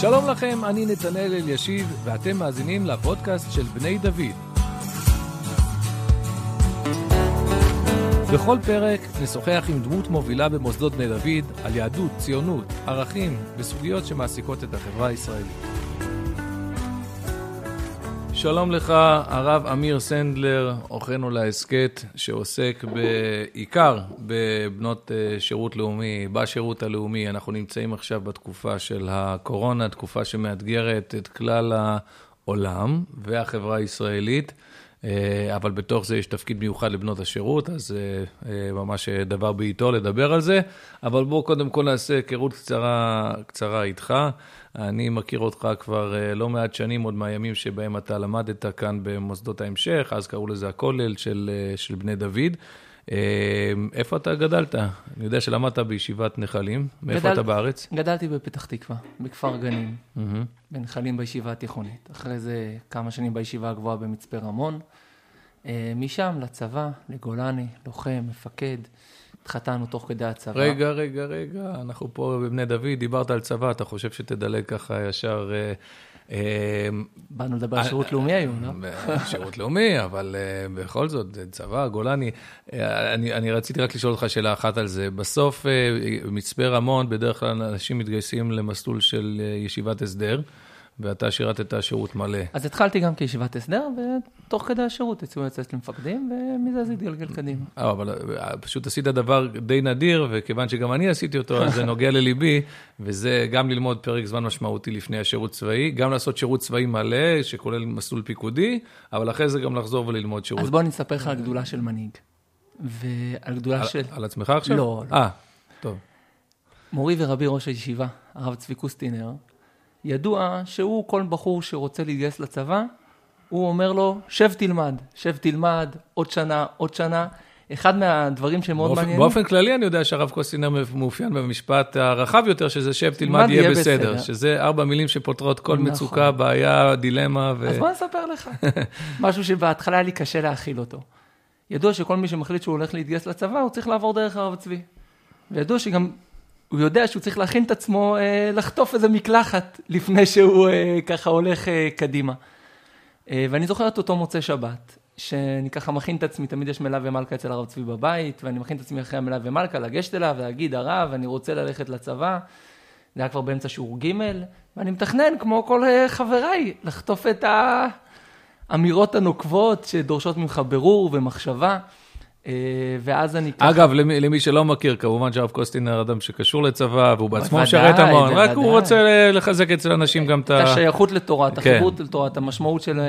שלום לכם, אני נתנאל אלישיב, ואתם מאזינים לפודקאסט של בני דוד. בכל פרק נשוחח עם דמות מובילה במוסדות בני דוד על יהדות, ציונות, ערכים וסוגיות שמעסיקות את החברה הישראלית. שלום לך, הרב אמיר סנדלר, אורחנו להסכת, שעוסק בעיקר בבנות אה, שירות לאומי, בשירות הלאומי. אנחנו נמצאים עכשיו בתקופה של הקורונה, תקופה שמאתגרת את כלל העולם והחברה הישראלית. אה, אבל בתוך זה יש תפקיד מיוחד לבנות השירות, אז אה, ממש דבר בעיתו לדבר על זה. אבל בואו קודם כל נעשה היכרות קצרה, קצרה איתך. אני מכיר אותך כבר אה, לא מעט שנים, עוד מהימים שבהם אתה למדת כאן במוסדות ההמשך, אז קראו לזה הכולל של, אה, של בני דוד. אה, איפה אתה גדלת? אני יודע שלמדת בישיבת נחלים, מאיפה גדל... אתה בארץ? גדלתי בפתח תקווה, בכפר גנים, mm-hmm. בנחלים בישיבה התיכונית. אחרי זה כמה שנים בישיבה הגבוהה במצפה רמון. משם לצבא, לגולני, לוחם, מפקד. התחתנו תוך כדי הצבא. רגע, רגע, רגע, אנחנו פה בבני דוד, דיברת על צבא, אתה חושב שתדלג ככה ישר... אה, אה, באנו לדבר על שירות לאומי היום, לא? שירות לאומי, אבל אה, בכל זאת, צבא, גולני. אני רציתי רק לשאול אותך שאלה אחת על זה. בסוף, מצפה רמון, בדרך כלל אנשים מתגייסים למסלול של ישיבת הסדר. ואתה שירתת שירות מלא. אז התחלתי גם כישיבת הסדר, ותוך כדי השירות הציעו לצאת למפקדים, ומזה זה התגלגל קדימה. אה, אבל אה, פשוט עשית דבר די נדיר, וכיוון שגם אני עשיתי אותו, אז זה נוגע לליבי, וזה גם ללמוד פרק זמן משמעותי לפני השירות צבאי, גם לעשות שירות צבאי מלא, שכולל מסלול פיקודי, אבל אחרי זה גם לחזור וללמוד שירות. אז בוא אני אספר לך על גדולה של מנהיג. ועל גדולה של... על עצמך עכשיו? לא. אה, טוב. מורי ורבי ראש הישיבה, הרב צבי קוסטינר, ידוע שהוא, כל בחור שרוצה להתגייס לצבא, הוא אומר לו, שב תלמד, שב תלמד, עוד שנה, עוד שנה. אחד מהדברים שמאוד באופ... מעניינים... באופן כללי אני יודע שהרב קוסטינר מאופיין במשפט הרחב יותר, שזה שב תלמד, יהיה בסדר. בסדר. שזה ארבע מילים שפותרות כל נכון. מצוקה, בעיה, דילמה. ו... אז בוא נספר לך. משהו שבהתחלה היה לי קשה להכיל אותו. ידוע שכל מי שמחליט שהוא הולך להתגייס לצבא, הוא צריך לעבור דרך הרב צבי. וידוע שגם הוא יודע שהוא צריך להכין את עצמו אה, לחטוף איזה מקלחת לפני שהוא אה, ככה הולך אה, קדימה. אה, ואני זוכר את אותו מוצאי שבת, שאני ככה מכין את עצמי, תמיד יש מלווה מלכה אצל הרב צבי בבית, ואני מכין את עצמי אחרי המלווה מלכה לגשת אליו ולהגיד, הרב, אני רוצה ללכת לצבא. זה היה כבר באמצע שיעור ג', ואני מתכנן, כמו כל אה, חבריי, לחטוף את האמירות הנוקבות שדורשות ממך ברור ומחשבה. אה, ואז אני. אגב, למי, למי שלא מכיר, כמובן שהרב קוסטינר אדם שקשור לצבא, והוא בעצמו משרת המון, רק הוא רוצה לחזק אצל אנשים גם את ה... את השייכות לתורה, את כן. החירות לתורה, את המשמעות של,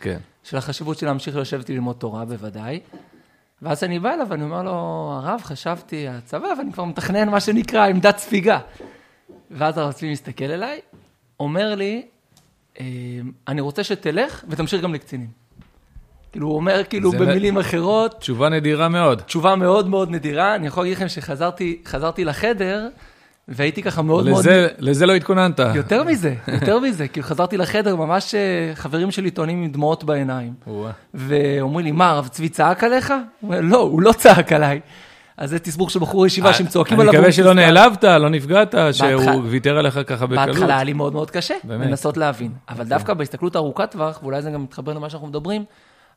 כן. של החשיבות של להמשיך לשבת ללמוד תורה, בוודאי. ואז אני בא אליו ואני אומר לו, הרב, חשבתי הצבא, ואני כבר מתכנן מה שנקרא עמדת ספיגה. ואז הרב צבי מסתכל אליי, אומר לי, אה, אני רוצה שתלך ותמשיך גם לקצינים. כאילו, הוא אומר כאילו במילים לא... אחרות. תשובה נדירה מאוד. תשובה מאוד מאוד נדירה. אני יכול להגיד לכם שחזרתי לחדר, והייתי ככה מאוד לזה, מאוד... לזה לא התכוננת. יותר מזה, יותר מזה. כאילו, חזרתי לחדר, ממש אה, חברים שלי טוענים עם דמעות בעיניים. ואומרים לי, מה, הרב צבי צעק עליך? הוא אומר, לא, הוא לא צעק עליי. אז זה תסבור של בחור ישיבה שהם צועקים עליו. אני מקווה שלא נעלבת, לא נפגעת, שהוא ויתר עליך ככה בקלות. בהתחלה היה לי מאוד מאוד קשה, לנסות להבין. אבל דווקא בהסתכלות ארוכת טווח, ואולי זה גם מתחבר למה שאנחנו מדברים,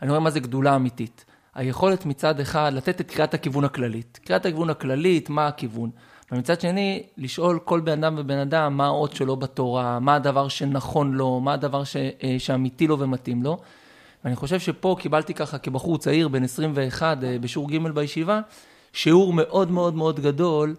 אני רואה מה זה גדולה אמיתית. היכולת מצד אחד לתת את קריאת הכיוון הכללית. קריאת הכיוון הכללית, מה הכיוון. ומצד שני, לשאול כל בן אדם ובן אדם מה האות שלו בתורה, מה הדבר שנכון לו, מה הדבר ש, אה, שאמיתי לו ומתאים לו. ואני חושב שפה קיבלתי ככה כבחור צעיר, בן 21, אה, בשיעור ג' בישיבה, שיעור מאוד מאוד מאוד גדול,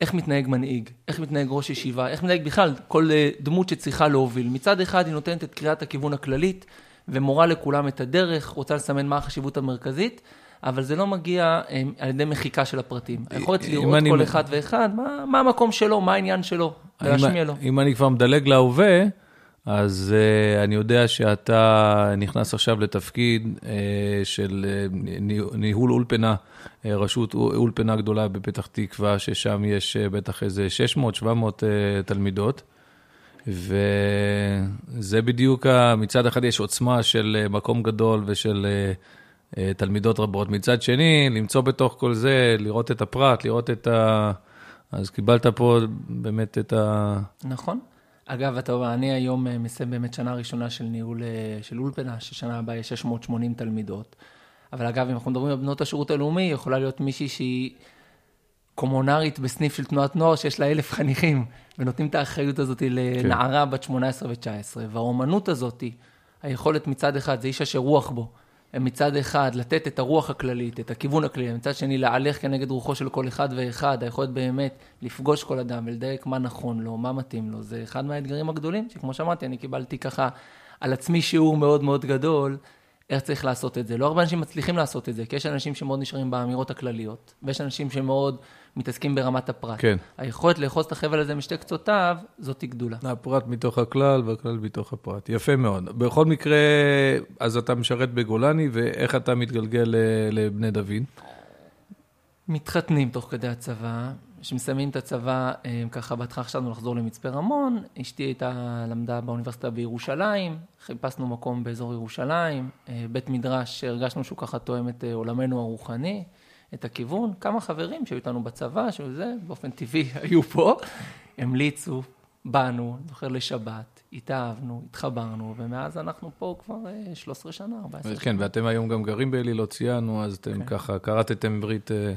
איך מתנהג מנהיג, איך מתנהג ראש ישיבה, איך מתנהג בכלל כל אה, דמות שצריכה להוביל. מצד אחד היא נותנת את קריאת הכיוון הכללית, ומורה לכולם את הדרך, רוצה לסמן מה החשיבות המרכזית, אבל זה לא מגיע אה, על ידי מחיקה של הפרטים. היכולת לראות כל. אחד ואחד, מה, מה המקום שלו, מה העניין שלו, ולהשמיע לו. אם אני כבר מדלג להווה, אז uh, אני יודע שאתה נכנס עכשיו לתפקיד uh, של uh, ניהול אולפנה, uh, רשות אולפנה גדולה בפתח תקווה, ששם יש uh, בטח איזה 600-700 uh, תלמידות. וזה בדיוק, מצד אחד יש עוצמה של אה, מקום גדול ושל אה, אה, תלמידות רבות, מצד שני, למצוא בתוך כל זה, לראות את הפרט, לראות את ה... אז קיבלת פה באמת את ה... נכון. אגב, אתה אומר, אני היום מסיים באמת שנה ראשונה של ניהול של אולפנה, ששנה הבאה יש 680 תלמידות. אבל אגב, אם אנחנו מדברים על בנות השירות הלאומי, יכולה להיות מישהי שהיא קומונרית בסניף של תנועת נוער שיש לה אלף חניכים, ונותנים את האחריות הזאת לנערה כן. בת 18 ו-19. והאומנות הזאת, היכולת מצד אחד, זה איש אשר רוח בו, מצד אחד לתת את הרוח הכללית, את הכיוון הכללי, מצד שני להלך כנגד רוחו של כל אחד ואחד, היכולת באמת לפגוש כל אדם ולדייק מה נכון לו, מה מתאים לו, זה אחד מהאתגרים הגדולים, שכמו שאמרתי, אני קיבלתי ככה על עצמי שיעור מאוד מאוד גדול, איך צריך לעשות את זה. לא הרבה אנשים מצליחים לעשות את זה, כי יש אנשים שמאוד נשארים באמירות הכלליות, ויש אנשים שמאוד מתעסקים ברמת הפרט. כן. היכולת לאחוז את החבל הזה משתי קצותיו, זאת גדולה. הפרט מתוך הכלל והכלל מתוך הפרט. יפה מאוד. בכל מקרה, אז אתה משרת בגולני, ואיך אתה מתגלגל לבני דוד? מתחתנים תוך כדי הצבא. כשמסיימים את הצבא, אה, ככה בהתחלה חשבנו לחזור למצפה רמון, אשתי הייתה, למדה באוניברסיטה בירושלים, חיפשנו מקום באזור ירושלים, אה, בית מדרש שהרגשנו שהוא ככה תואם את אה, עולמנו הרוחני. את הכיוון. כמה חברים שהיו איתנו בצבא, שזה באופן טבעי היו פה, המליצו, באנו, זוכר לשבת, התאהבנו, התחברנו, ומאז אנחנו פה כבר 13 אה, שנה, 14 שנה. כן, ואתם היום גם גרים באלי, לא ציינו, אז אתם כן. ככה כרתתם ברית אה,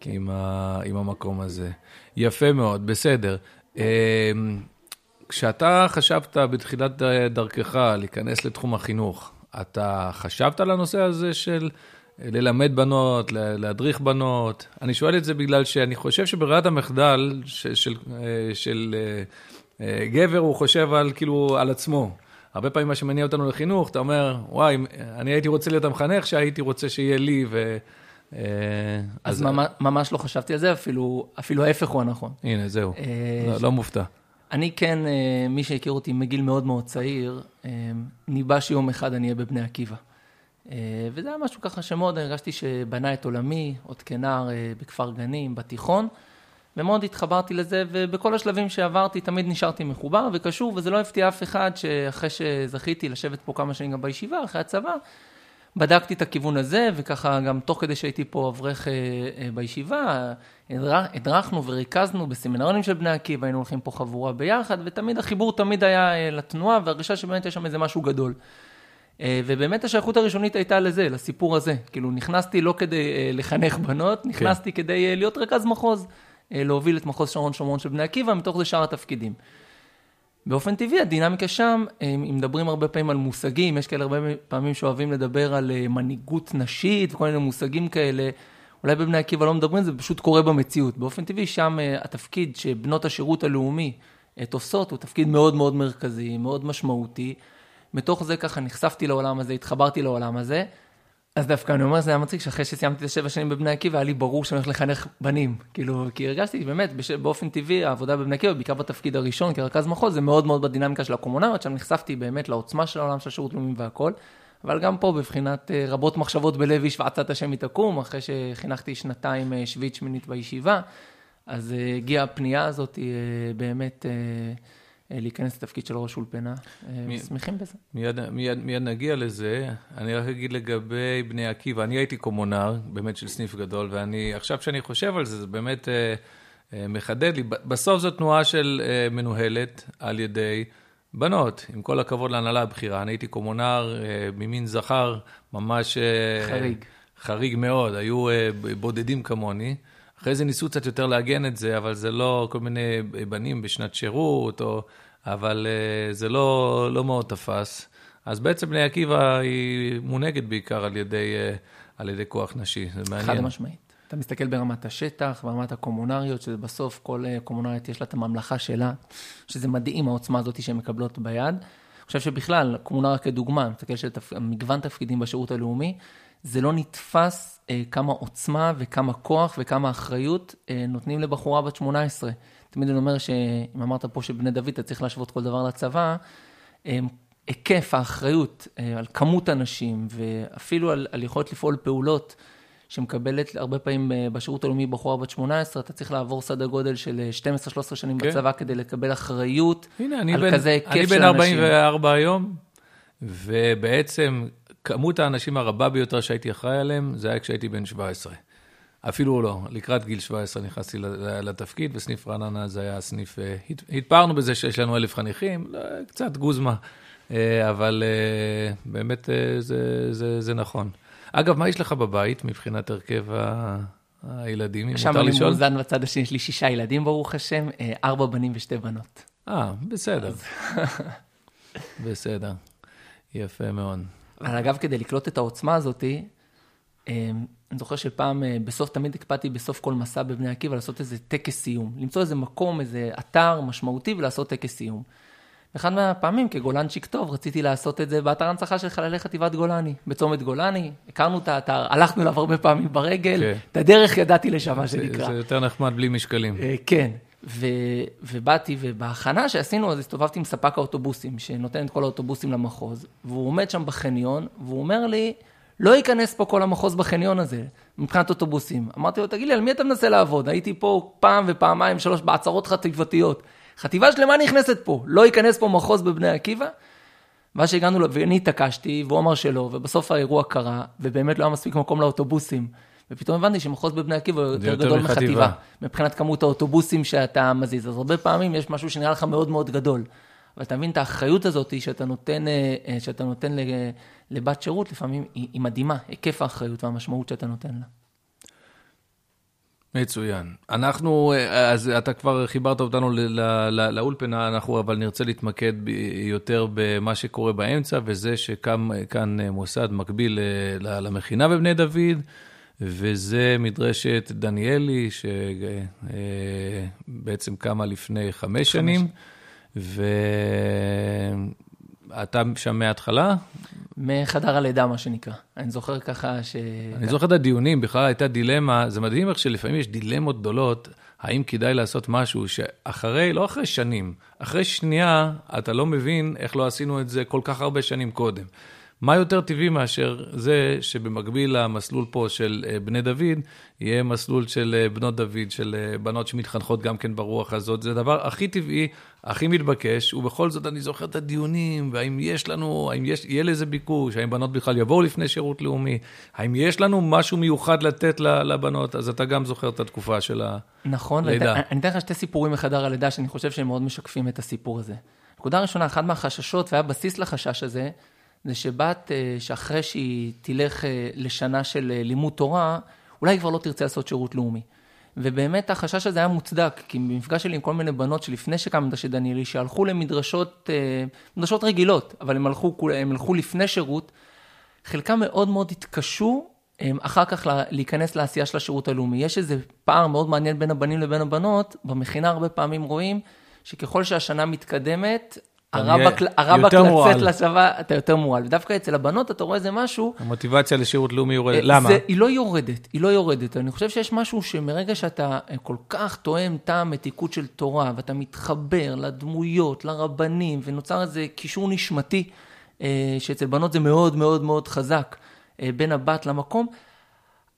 כן. עם, ה, עם המקום הזה. יפה מאוד, בסדר. אה, כשאתה חשבת בתחילת דרכך להיכנס לתחום החינוך, אתה חשבת על הנושא הזה של ללמד בנות, להדריך בנות. אני שואל את זה בגלל שאני חושב שברירת המחדל של, של, אה, של אה, אה, גבר, הוא חושב על, כאילו, על עצמו. הרבה פעמים מה שמניע אותנו לחינוך, אתה אומר, וואי, אני הייתי רוצה להיות המחנך שהייתי רוצה שיהיה לי, ו... אז, אז ממש, ממש לא חשבתי על זה, אפילו, אפילו ההפך הוא הנכון. הנה, זהו, לא, לא מופתע. אני כן, מי שהכיר אותי מגיל מאוד מאוד צעיר, ניבא שיום אחד אני אהיה בבני עקיבא. אה, וזה היה משהו ככה שמאוד הרגשתי שבנה את עולמי, עוד כנער אה, בכפר גנים, בתיכון, ומאוד התחברתי לזה, ובכל השלבים שעברתי תמיד נשארתי מחובר וקשור, וזה לא הפתיע אף אחד שאחרי שזכיתי לשבת פה כמה שנים גם בישיבה, אחרי הצבא, בדקתי את הכיוון הזה, וככה גם תוך כדי שהייתי פה אברך אה, בישיבה, הדרכנו וריכזנו בסמינריונים של בני עקיבא, היינו הולכים פה חבורה ביחד, ותמיד החיבור תמיד היה לתנועה, והרגשה שבאמת יש שם איזה משהו גדול. אה, ובאמת השייכות הראשונית הייתה לזה, לסיפור הזה. כאילו, נכנסתי לא כדי אה, לחנך בנות, כן. נכנסתי כן. כדי אה, להיות רכז מחוז, להוביל את מחוז שרון שומרון של בני עקיבא, מתוך זה שאר התפקידים. באופן טבעי, הדינמיקה שם, אם מדברים הרבה פעמים על מושגים, יש כאלה הרבה פעמים שאוהבים לדבר על מנהיגות נשית וכל מיני מושגים כאלה, אולי בבני עקיבא לא מדברים, זה פשוט קורה במציאות. באופן טבעי, שם התפקיד שבנות השירות הלאומי תופסות הוא תפקיד מאוד מאוד מרכזי, מאוד משמעותי. מתוך זה ככה נחשפתי לעולם הזה, התחברתי לעולם הזה. אז דווקא אני אומר, זה היה מצחיק שאחרי שסיימתי את השבע שנים בבני עקיבא, היה לי ברור שאני הולך לחנך בנים. כאילו, כי הרגשתי באמת, באופן טבעי, העבודה בבני עקיבא, בעיקר בתפקיד הראשון כרכז מחוז, זה מאוד מאוד בדינמיקה של הקומונריות, שם נחשפתי באמת לעוצמה של העולם של השירות לאומי והכל. אבל גם פה, בבחינת אה, רבות מחשבות בלב איש ועצת השם היא תקום, אחרי שחינכתי שנתיים אה, שביעית שמינית בישיבה, אז אה, הגיעה הפנייה הזאת באמת... אה, להיכנס לתפקיד של ראש אולפנה. אה, שמחים בזה. מיד, מיד, מיד נגיע לזה. אני רק אגיד לגבי בני עקיבא, אני הייתי קומונר, באמת של סניף גדול, ואני, עכשיו שאני חושב על זה, זה באמת אה, אה, מחדד לי. בסוף זו תנועה של אה, מנוהלת על ידי בנות, עם כל הכבוד להנהלה הבכירה. אני הייתי קומונר אה, ממין זכר, ממש... אה, חריג. חריג מאוד, היו אה, בודדים כמוני. אחרי זה ניסו קצת יותר לעגן את זה, אבל זה לא כל מיני בנים בשנת שירות, או, אבל uh, זה לא, לא מאוד תפס. אז בעצם בני עקיבא היא מונהגת בעיקר על ידי, uh, על ידי כוח נשי, זה מעניין. חד משמעית. אתה מסתכל ברמת השטח, ברמת הקומונריות, שזה בסוף כל אה, קומונרית יש לה את הממלכה שלה, שזה מדהים העוצמה הזאת שהן מקבלות ביד. אני חושב שבכלל, קומונריה כדוגמה, מסתכל על תפ... מגוון תפקידים בשירות הלאומי, זה לא נתפס אה, כמה עוצמה וכמה כוח וכמה אחריות אה, נותנים לבחורה בת 18. תמיד אני אומר שאם אמרת פה שבני דוד אתה צריך להשוות כל דבר לצבא, אה, היקף האחריות אה, על כמות אנשים ואפילו על, על יכולת לפעול פעולות שמקבלת הרבה פעמים אה, בשירות הלאומי בחורה בת 18, אתה צריך לעבור סדר גודל של 12-13 אה, שנים כן. בצבא כדי לקבל אחריות הנה, על בין, כזה היקף של אנשים. אני בן 44 היום, ובעצם כמות האנשים הרבה ביותר שהייתי אחראי עליהם, זה היה כשהייתי בן 17. אפילו לא, לקראת גיל 17 נכנסתי לתפקיד, וסניף רעננה זה היה סניף, אה, התפארנו בזה שיש לנו אלף חניכים, לא, קצת גוזמה, אה, אבל אה, באמת זה, זה, זה נכון. אגב, מה יש לך בבית מבחינת הרכב הילדים, אם מותר לשאול? שם אני מאוזן בצד השני, יש לי שישה ילדים, ברוך השם, ארבע בנים ושתי בנות. אה, בסדר. בסדר, יפה מאוד. אבל אגב, כדי לקלוט את העוצמה הזאתי, אני זוכר שפעם, אה, בסוף, תמיד הקפדתי בסוף כל מסע בבני עקיבא לעשות איזה טקס סיום. למצוא איזה מקום, איזה אתר משמעותי ולעשות טקס סיום. אחד מהפעמים, כגולנצ'יק טוב, רציתי לעשות את זה באתר הנצחה של חללי חטיבת גולני, בצומת גולני. הכרנו את האתר, הלכנו אליו הרבה פעמים ברגל, כן. את הדרך ידעתי לשם, מה שנקרא. זה יותר נחמד בלי משקלים. אה, כן, ו, ובאתי, ובהכנה שעשינו, אז הסתובבתי עם ספק האוטובוסים, שנותן את כל האוטובוסים למחוז, והוא עומד שם בחניון, והוא אומר לי, לא ייכנס פה כל המחוז בחניון הזה, מבחינת אוטובוסים. אמרתי לו, תגיד לי, על מי אתה מנסה לעבוד? הייתי פה פעם ופעמיים, שלוש, בעצרות חטיבתיות. חטיבה שלמה נכנסת פה, לא ייכנס פה מחוז בבני עקיבא? ואז שהגענו, ואני התעקשתי, והוא אמר שלא, ובסוף האירוע קרה, ובאמת לא היה מספיק מקום לאוטובוסים. ופתאום הבנתי שמחוז בבני עקיבא הוא יותר גדול מחטיבה, מבחינת כמות האוטובוסים שאתה מזיז. אז הרבה פעמים יש משהו שנראה לך מאוד מאוד גדול. אבל אתה מבין את האחריות הזאת שאתה נותן, אה, אה, שאתה נותן לבת שירות, לפעמים היא, היא מדהימה, היקף האחריות והמשמעות שאתה נותן לה. מצוין. אנחנו, אה, אז אתה כבר חיברת אותנו לאולפנה, אנחנו אבל נרצה להתמקד יותר במה שקורה באמצע, וזה שקם כאן מוסד מקביל למכינה בבני דוד, וזה מדרשת דניאלי, שבעצם קמה לפני חמש שנים. ואתה שם מההתחלה? מחדר הלידה, מה שנקרא. אני זוכר ככה ש... אני זוכר את הדיונים, בכלל הייתה דילמה, זה מדהים איך שלפעמים יש דילמות גדולות, האם כדאי לעשות משהו שאחרי, לא אחרי שנים, אחרי שנייה, אתה לא מבין איך לא עשינו את זה כל כך הרבה שנים קודם. מה יותר טבעי מאשר זה שבמקביל למסלול פה של אה, בני דוד, יהיה מסלול של אה, בנות דוד, של אה, בנות שמתחנכות גם כן ברוח הזאת. זה הדבר הכי טבעי, הכי מתבקש, ובכל זאת אני זוכר את הדיונים, והאם יש לנו, האם יש, יהיה לזה ביקוש, האם בנות בכלל יבואו לפני שירות לאומי, האם יש לנו משהו מיוחד לתת לבנות, אז אתה גם זוכר את התקופה של הלידה. נכון, אני אתן לך שתי סיפורים מחדר הלידה שאני חושב שהם מאוד משקפים את הסיפור הזה. נקודה ראשונה, אחד מהחששות, והיה בסיס לחשש הזה, זה שבת אה, שאחרי שהיא תלך אה, לשנה של אה, לימוד תורה, אולי היא כבר לא תרצה לעשות שירות לאומי. ובאמת החשש הזה היה מוצדק, כי במפגש שלי עם כל מיני בנות שלפני שקם מדרשת דניאלי, שהלכו למדרשות, מדרשות רגילות, אבל הם הלכו, הם הלכו לפני שירות, חלקם מאוד מאוד התקשו אחר כך להיכנס לעשייה של השירות הלאומי. יש איזה פער מאוד מעניין בין הבנים לבין הבנות, במכינה הרבה פעמים רואים שככל שהשנה מתקדמת, הרבק לצאת לשווה, אתה יותר מורל. ודווקא אצל הבנות אתה רואה איזה משהו... המוטיבציה לשירות לאומי יורדת, אה, למה? היא לא יורדת, היא לא יורדת. אני חושב שיש משהו שמרגע שאתה אה, כל כך תואם טעם מתיקות של תורה, ואתה מתחבר לדמויות, לרבנים, ונוצר איזה קישור נשמתי, אה, שאצל בנות זה מאוד מאוד מאוד חזק, בין הבת למקום,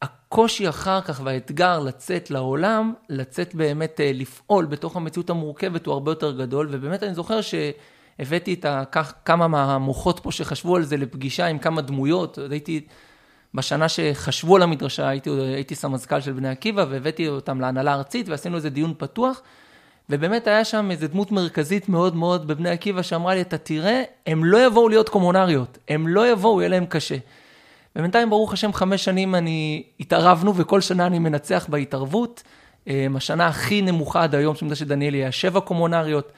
הקושי אחר כך והאתגר לצאת לעולם, לצאת באמת לפעול בתוך המציאות המורכבת הוא הרבה יותר גדול, ובאמת אני זוכר ש... הבאתי את ה... כמה מהמוחות פה שחשבו על זה לפגישה עם כמה דמויות, הייתי, בשנה שחשבו על המדרשה, הייתי, הייתי סמזכ"ל של בני עקיבא, והבאתי אותם להנהלה הארצית, ועשינו איזה דיון פתוח, ובאמת היה שם איזה דמות מרכזית מאוד מאוד בבני עקיבא, שאמרה לי, אתה תראה, הם לא יבואו להיות קומונריות, הם לא יבואו, יהיה להם קשה. ובינתיים, ברוך השם, חמש שנים אני התערבנו, וכל שנה אני מנצח בהתערבות. השנה הכי נמוכה עד היום, שמדרשת דניאלי, היה שבע קומונריות.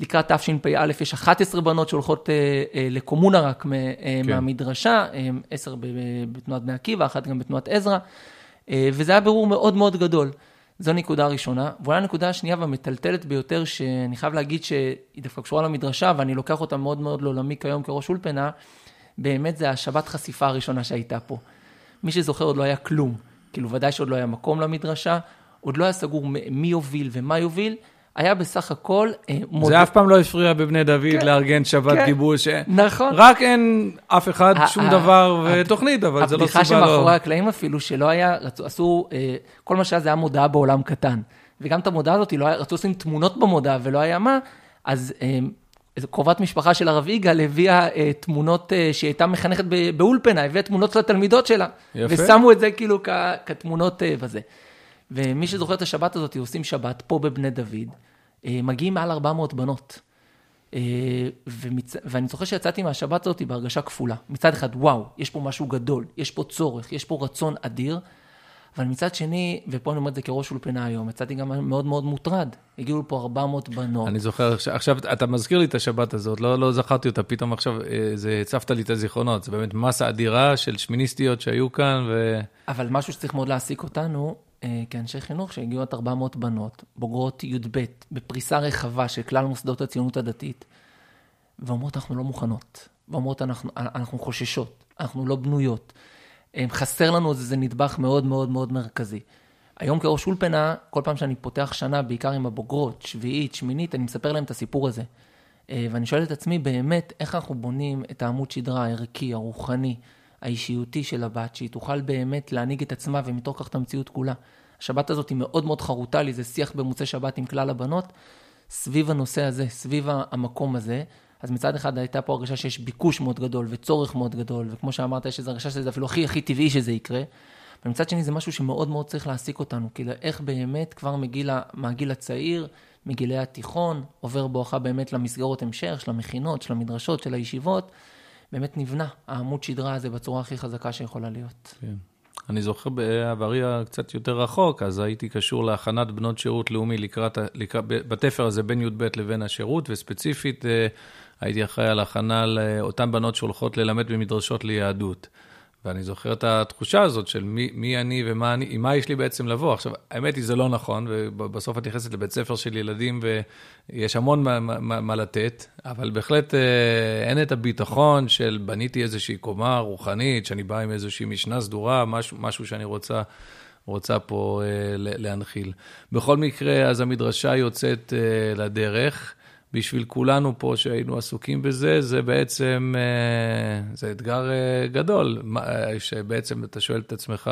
לקראת תשפ"א יש 11 בנות שהולכות אה, אה, לקומונה רק אה, כן. מהמדרשה, 10 בתנועת בני עקיבא, אחת גם בתנועת עזרא, וזה היה בירור מאוד מאוד גדול. זו נקודה ראשונה. ואולי הנקודה השנייה והמטלטלת ביותר, שאני חייב להגיד שהיא דווקא קשורה למדרשה, ואני לוקח אותה מאוד מאוד לעולמי כיום כראש אולפנה, באמת זה השבת חשיפה הראשונה שהייתה פה. מי שזוכר עוד לא היה כלום. כאילו, ודאי שעוד לא היה מקום למדרשה, עוד לא היה סגור מי יוביל ומה יוביל, היה בסך הכל אה, מודל. זה אף פעם לא הפריע בבני דוד כן, לארגן שבת כן, גיבוש. נכון. רק אין אף אחד, שום דבר ותוכנית, אבל זה לא סיבה לא... הבדיחה שמאחורי הקלעים אפילו, שלא היה, רצו, עשו, אה, כל מה שהיה זה היה מודעה בעולם קטן. וגם את המודעה הזאת, לא היה, רצו לשים תמונות במודעה ולא היה מה, אז אה, איזו קרובת משפחה של הרב יגאל הביאה אה, תמונות אה, שהיא הייתה מחנכת באולפנה, הביאה תמונות של התלמידות שלה. יפה. ושמו את זה כאילו כ, כתמונות אה, בזה. ומי שזוכר את השבת הזאת, עושים שבת פה בבני דוד, אה, מגיעים מעל 400 בנות. אה, ומצ... ואני זוכר שיצאתי מהשבת הזאת בהרגשה כפולה. מצד אחד, וואו, יש פה משהו גדול, יש פה צורך, יש פה רצון אדיר. אבל מצד שני, ופה אני אומר את זה כראש אולפנה היום, יצאתי גם מאוד מאוד מוטרד. הגיעו לפה 400 בנות. אני זוכר, עכשיו אתה מזכיר לי את השבת הזאת, לא, לא זכרתי אותה, פתאום עכשיו אה, זה הצפת לי את הזיכרונות. זה באמת מסה אדירה של שמיניסטיות שהיו כאן, ו... אבל משהו שצריך מאוד להעסיק אותנו, כאנשי חינוך, שהגיעו עד 400 בנות, בוגרות י"ב, בפריסה רחבה של כלל מוסדות הציונות הדתית, ואומרות, אנחנו לא מוכנות. ואומרות, אנחנו, אנחנו חוששות, אנחנו לא בנויות. חסר לנו איזה נדבך מאוד מאוד מאוד מרכזי. היום כראש אולפנה, כל פעם שאני פותח שנה, בעיקר עם הבוגרות, שביעית, שמינית, אני מספר להם את הסיפור הזה. אה, ואני שואל את עצמי באמת, איך אנחנו בונים את העמוד שדרה הערכי, הרוחני, האישיותי של הבת, שהיא תוכל באמת להנהיג את עצמה ומתוך כך את המציאות כולה. השבת הזאת היא מאוד מאוד חרוטה לי, זה שיח במוצאי שבת עם כלל הבנות, סביב הנושא הזה, סביב המקום הזה. אז מצד אחד הייתה פה הרגשה שיש ביקוש מאוד גדול וצורך מאוד גדול, וכמו שאמרת, יש איזו הרגשה שזה אפילו הכי הכי טבעי שזה יקרה. ומצד שני זה משהו שמאוד מאוד צריך להעסיק אותנו, כאילו איך באמת כבר מגיל, מהגיל הצעיר, מגילי התיכון, עובר בואכה באמת למסגרות המשך, של המכינות, של המדרשות, של הישיבות, באמת נבנה העמוד שדרה הזה בצורה הכי חזקה שיכולה להיות. כן. אני זוכר בעברי הקצת יותר רחוק, אז הייתי קשור להכנת בנות שירות לאומי לקראת, לקראת בתפר הזה בין י"ב לבין השירות, וספציפית אה, הייתי אחראי על הכנה לאותן בנות שהולכות ללמד במדרשות ליהדות. ואני זוכר את התחושה הזאת של מי, מי אני ומה אני, עם מה יש לי בעצם לבוא. עכשיו, האמת היא, זה לא נכון, ובסוף את נכנסת לבית ספר של ילדים ויש המון מה, מה, מה לתת, אבל בהחלט אה, אין את הביטחון של בניתי איזושהי קומה רוחנית, שאני בא עם איזושהי משנה סדורה, משהו, משהו שאני רוצה... רוצה פה אה, להנחיל. בכל מקרה, אז המדרשה יוצאת אה, לדרך. בשביל כולנו פה שהיינו עסוקים בזה, זה בעצם, אה, זה אתגר אה, גדול, אה, שבעצם אתה שואל את עצמך,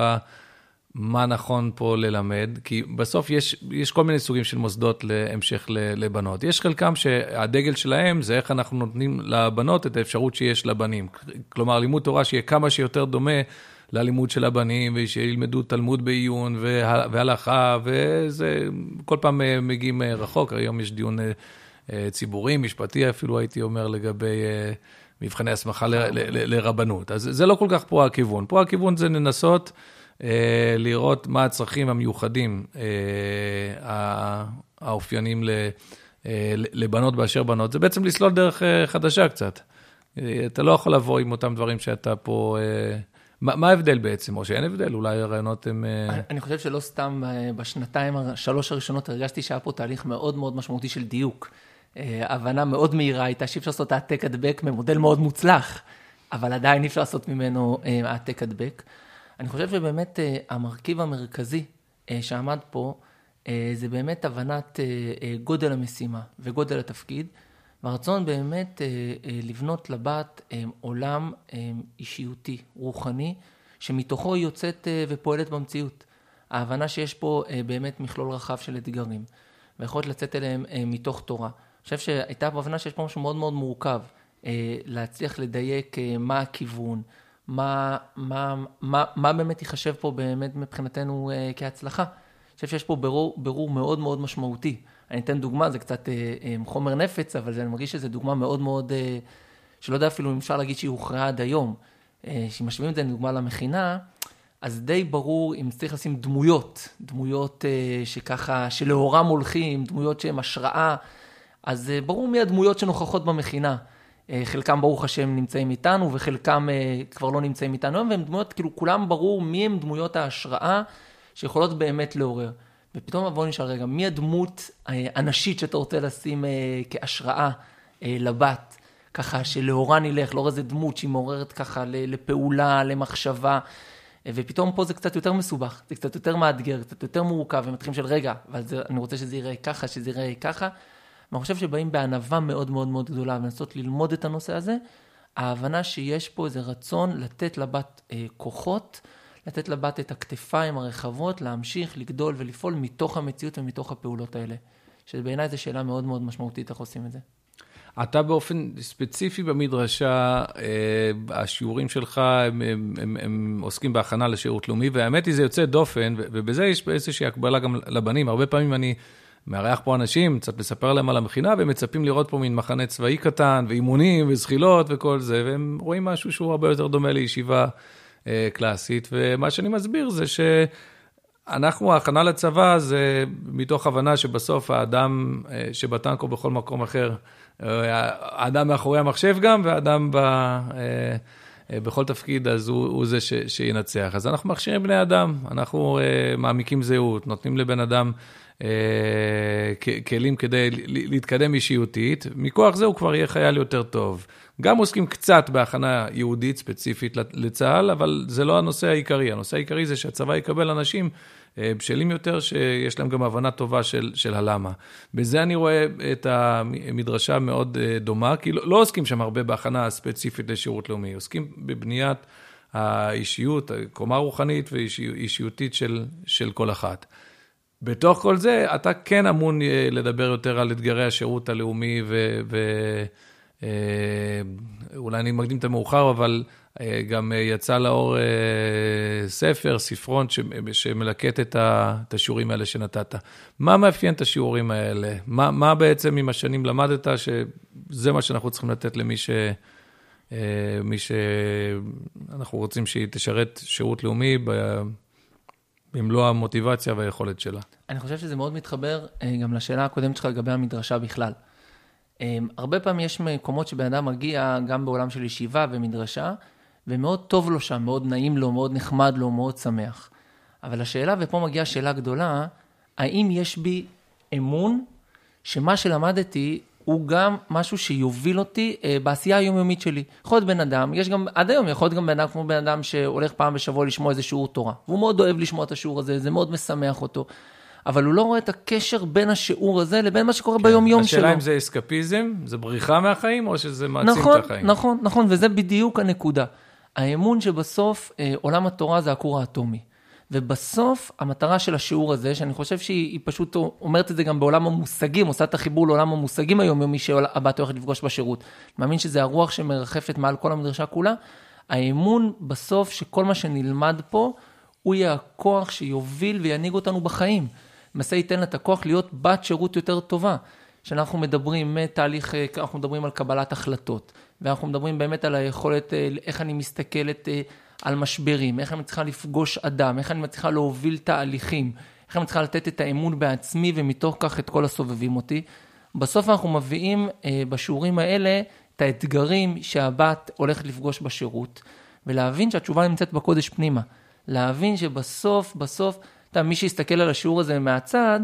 מה נכון פה ללמד, כי בסוף יש, יש כל מיני סוגים של מוסדות להמשך לבנות. יש חלקם שהדגל שלהם זה איך אנחנו נותנים לבנות את האפשרות שיש לבנים. כלומר, לימוד תורה שיהיה כמה שיותר דומה ללימוד של הבנים, ושילמדו תלמוד בעיון והלכה, וזה כל פעם מגיעים רחוק, היום יש דיון ציבורי, משפטי אפילו, הייתי אומר, לגבי אה, מבחני הסמכה לרבנות. אז זה לא כל כך פה הכיוון. פה הכיוון זה לנסות אה, לראות מה הצרכים המיוחדים האופייניים לבנות באשר בנות. זה בעצם לסלול דרך חדשה קצת. אתה לא יכול לבוא עם אותם דברים שאתה פה... מה, מה ההבדל בעצם, או שאין הבדל? אולי הרעיונות הם... אני, אני חושב שלא סתם בשנתיים, שלוש הראשונות הרגשתי שהיה פה תהליך מאוד מאוד משמעותי של דיוק. אה, הבנה מאוד מהירה הייתה שאי אפשר לעשות העתק הדבק ממודל מאוד מוצלח, אבל עדיין אי אפשר לעשות ממנו אה, העתק הדבק. אני חושב שבאמת אה, המרכיב המרכזי שעמד פה, זה באמת הבנת גודל המשימה וגודל התפקיד, והרצון באמת לבנות לבת עולם אישיותי, רוחני, שמתוכו היא יוצאת ופועלת במציאות. ההבנה שיש פה באמת מכלול רחב של אתגרים, ויכולת לצאת אליהם מתוך תורה. חושב שהייתה פה הבנה שיש פה משהו מאוד מאוד מורכב, אה, להצליח לדייק אה, מה הכיוון, מה, מה, מה, מה באמת ייחשב פה באמת מבחינתנו אה, כהצלחה. אני חושב שיש פה ברור, ברור מאוד מאוד משמעותי. אני אתן דוגמה, זה קצת חומר נפץ, אבל אני מרגיש שזו דוגמה מאוד מאוד, שלא יודע אפילו אם אפשר להגיד שהיא הוכרעה עד היום. כשמשווים את זה לדוגמה למכינה, אז די ברור אם צריך לשים דמויות, דמויות שככה, שלאורם הולכים, דמויות שהן השראה. אז אה, ברור מי הדמויות שנוכחות במכינה. אה, חלקם ברוך השם נמצאים איתנו וחלקם אה, כבר לא נמצאים איתנו והם דמויות, כאילו כולם ברור מי הם דמויות ההשראה שיכולות באמת לעורר. ופתאום בואו נשאל רגע, מי הדמות הנשית שאתה רוצה לשים כהשראה לבת, ככה שלאורה נלך, לאור איזה דמות שהיא מעוררת ככה לפעולה, למחשבה. ופתאום פה זה קצת יותר מסובך, זה קצת יותר מאתגר, קצת יותר מורכב, ומתחילים של רגע, אבל זה, אני רוצה שזה ייראה ככה, שזה ייראה ככה. ואני חושב שבאים בענווה מאוד מאוד מאוד גדולה ולנסות ללמוד את הנושא הזה, ההבנה שיש פה איזה רצון לתת לבת אה, כוחות, לתת לבת את הכתפיים הרחבות, להמשיך, לגדול ולפעול מתוך המציאות ומתוך הפעולות האלה. שבעיניי זו שאלה מאוד מאוד משמעותית איך עושים את זה. אתה באופן ספציפי במדרשה, אה, השיעורים שלך הם, הם, הם, הם עוסקים בהכנה לשירות לאומי, והאמת היא, זה יוצא דופן, ובזה יש איזושהי הקבלה גם לבנים. הרבה פעמים אני מארח פה אנשים, קצת לספר להם על המכינה, והם מצפים לראות פה מין מחנה צבאי קטן, ואימונים, וזחילות וכל זה, והם רואים משהו שהוא הרבה יותר דומה לישיבה אה, קלאסית, ומה שאני מסביר זה ש... אנחנו, ההכנה לצבא זה מתוך הבנה שבסוף האדם אה, שבטנק או בכל מקום אחר, אה, האדם מאחורי המחשב גם, והאדם ב, אה, בכל תפקיד, אז הוא, הוא זה ש, שינצח. אז אנחנו מכשירים בני אדם, אנחנו מעמיקים זהות, נותנים לבן אדם כלים כדי להתקדם אישיותית, מכוח זה הוא כבר יהיה חייל יותר טוב. גם עוסקים קצת בהכנה יהודית ספציפית לצה"ל, אבל זה לא הנושא העיקרי. הנושא העיקרי זה שהצבא יקבל אנשים אה, בשלים יותר, שיש להם גם הבנה טובה של, של הלמה. בזה אני רואה את המדרשה מאוד אה, דומה, כי לא, לא עוסקים שם הרבה בהכנה ספציפית לשירות לאומי, עוסקים בבניית האישיות, קומה רוחנית ואישיותית של, של כל אחת. בתוך כל זה, אתה כן אמון אה, לדבר יותר על אתגרי השירות הלאומי, ואולי אני מקדים את המאוחר, אבל אה, גם אה, יצא לאור אה, ספר, ספרון, שמלקט את השיעורים האלה שנתת. מה מאפיין את השיעורים האלה? מה, מה בעצם עם השנים למדת שזה מה שאנחנו צריכים לתת למי ש... מי שאנחנו רוצים שהיא תשרת שירות לאומי במלוא המוטיבציה והיכולת שלה. אני חושב שזה מאוד מתחבר גם לשאלה הקודמת שלך לגבי המדרשה בכלל. הרבה פעמים יש מקומות שבן אדם מגיע, גם בעולם של ישיבה ומדרשה, ומאוד טוב לו שם, מאוד נעים לו, מאוד נחמד לו, מאוד שמח. אבל השאלה, ופה מגיעה שאלה גדולה, האם יש בי אמון שמה שלמדתי הוא גם משהו שיוביל אותי אה, בעשייה היומיומית שלי. יכול להיות בן אדם, יש גם, עד היום יכול להיות גם בן אדם כמו בן אדם שהולך פעם בשבוע לשמוע איזה שיעור תורה. והוא מאוד אוהב לשמוע את השיעור הזה, זה מאוד משמח אותו. אבל הוא לא רואה את הקשר בין השיעור הזה לבין מה שקורה כן, ביום-יום שלו. השאלה אם זה אסקפיזם, זה בריחה מהחיים, או שזה מעצים נכון, את החיים. נכון, נכון, וזה בדיוק הנקודה. האמון שבסוף אה, עולם התורה זה הכור האטומי. ובסוף המטרה של השיעור הזה, שאני חושב שהיא פשוט אומרת את זה גם בעולם המושגים, עושה את החיבור לעולם המושגים היומיומי שהבת הולכת לפגוש בשירות. מאמין שזה הרוח שמרחפת מעל כל המדרשה כולה. האמון בסוף שכל מה שנלמד פה, הוא יהיה הכוח שיוביל וינהיג אותנו בחיים. למעשה ייתן לה את הכוח להיות בת שירות יותר טובה. שאנחנו מדברים מתהליך, אה, אנחנו מדברים על קבלת החלטות, ואנחנו מדברים באמת על היכולת, אה, איך אני מסתכלת אה, על משברים, איך אני מצליחה לפגוש אדם, איך אני מצליחה להוביל תהליכים, איך אני מצליחה לתת את האמון בעצמי ומתוך כך את כל הסובבים אותי. בסוף אנחנו מביאים בשיעורים האלה את האתגרים שהבת הולכת לפגוש בשירות, ולהבין שהתשובה נמצאת בקודש פנימה. להבין שבסוף, בסוף, אתה מי שיסתכל על השיעור הזה מהצד,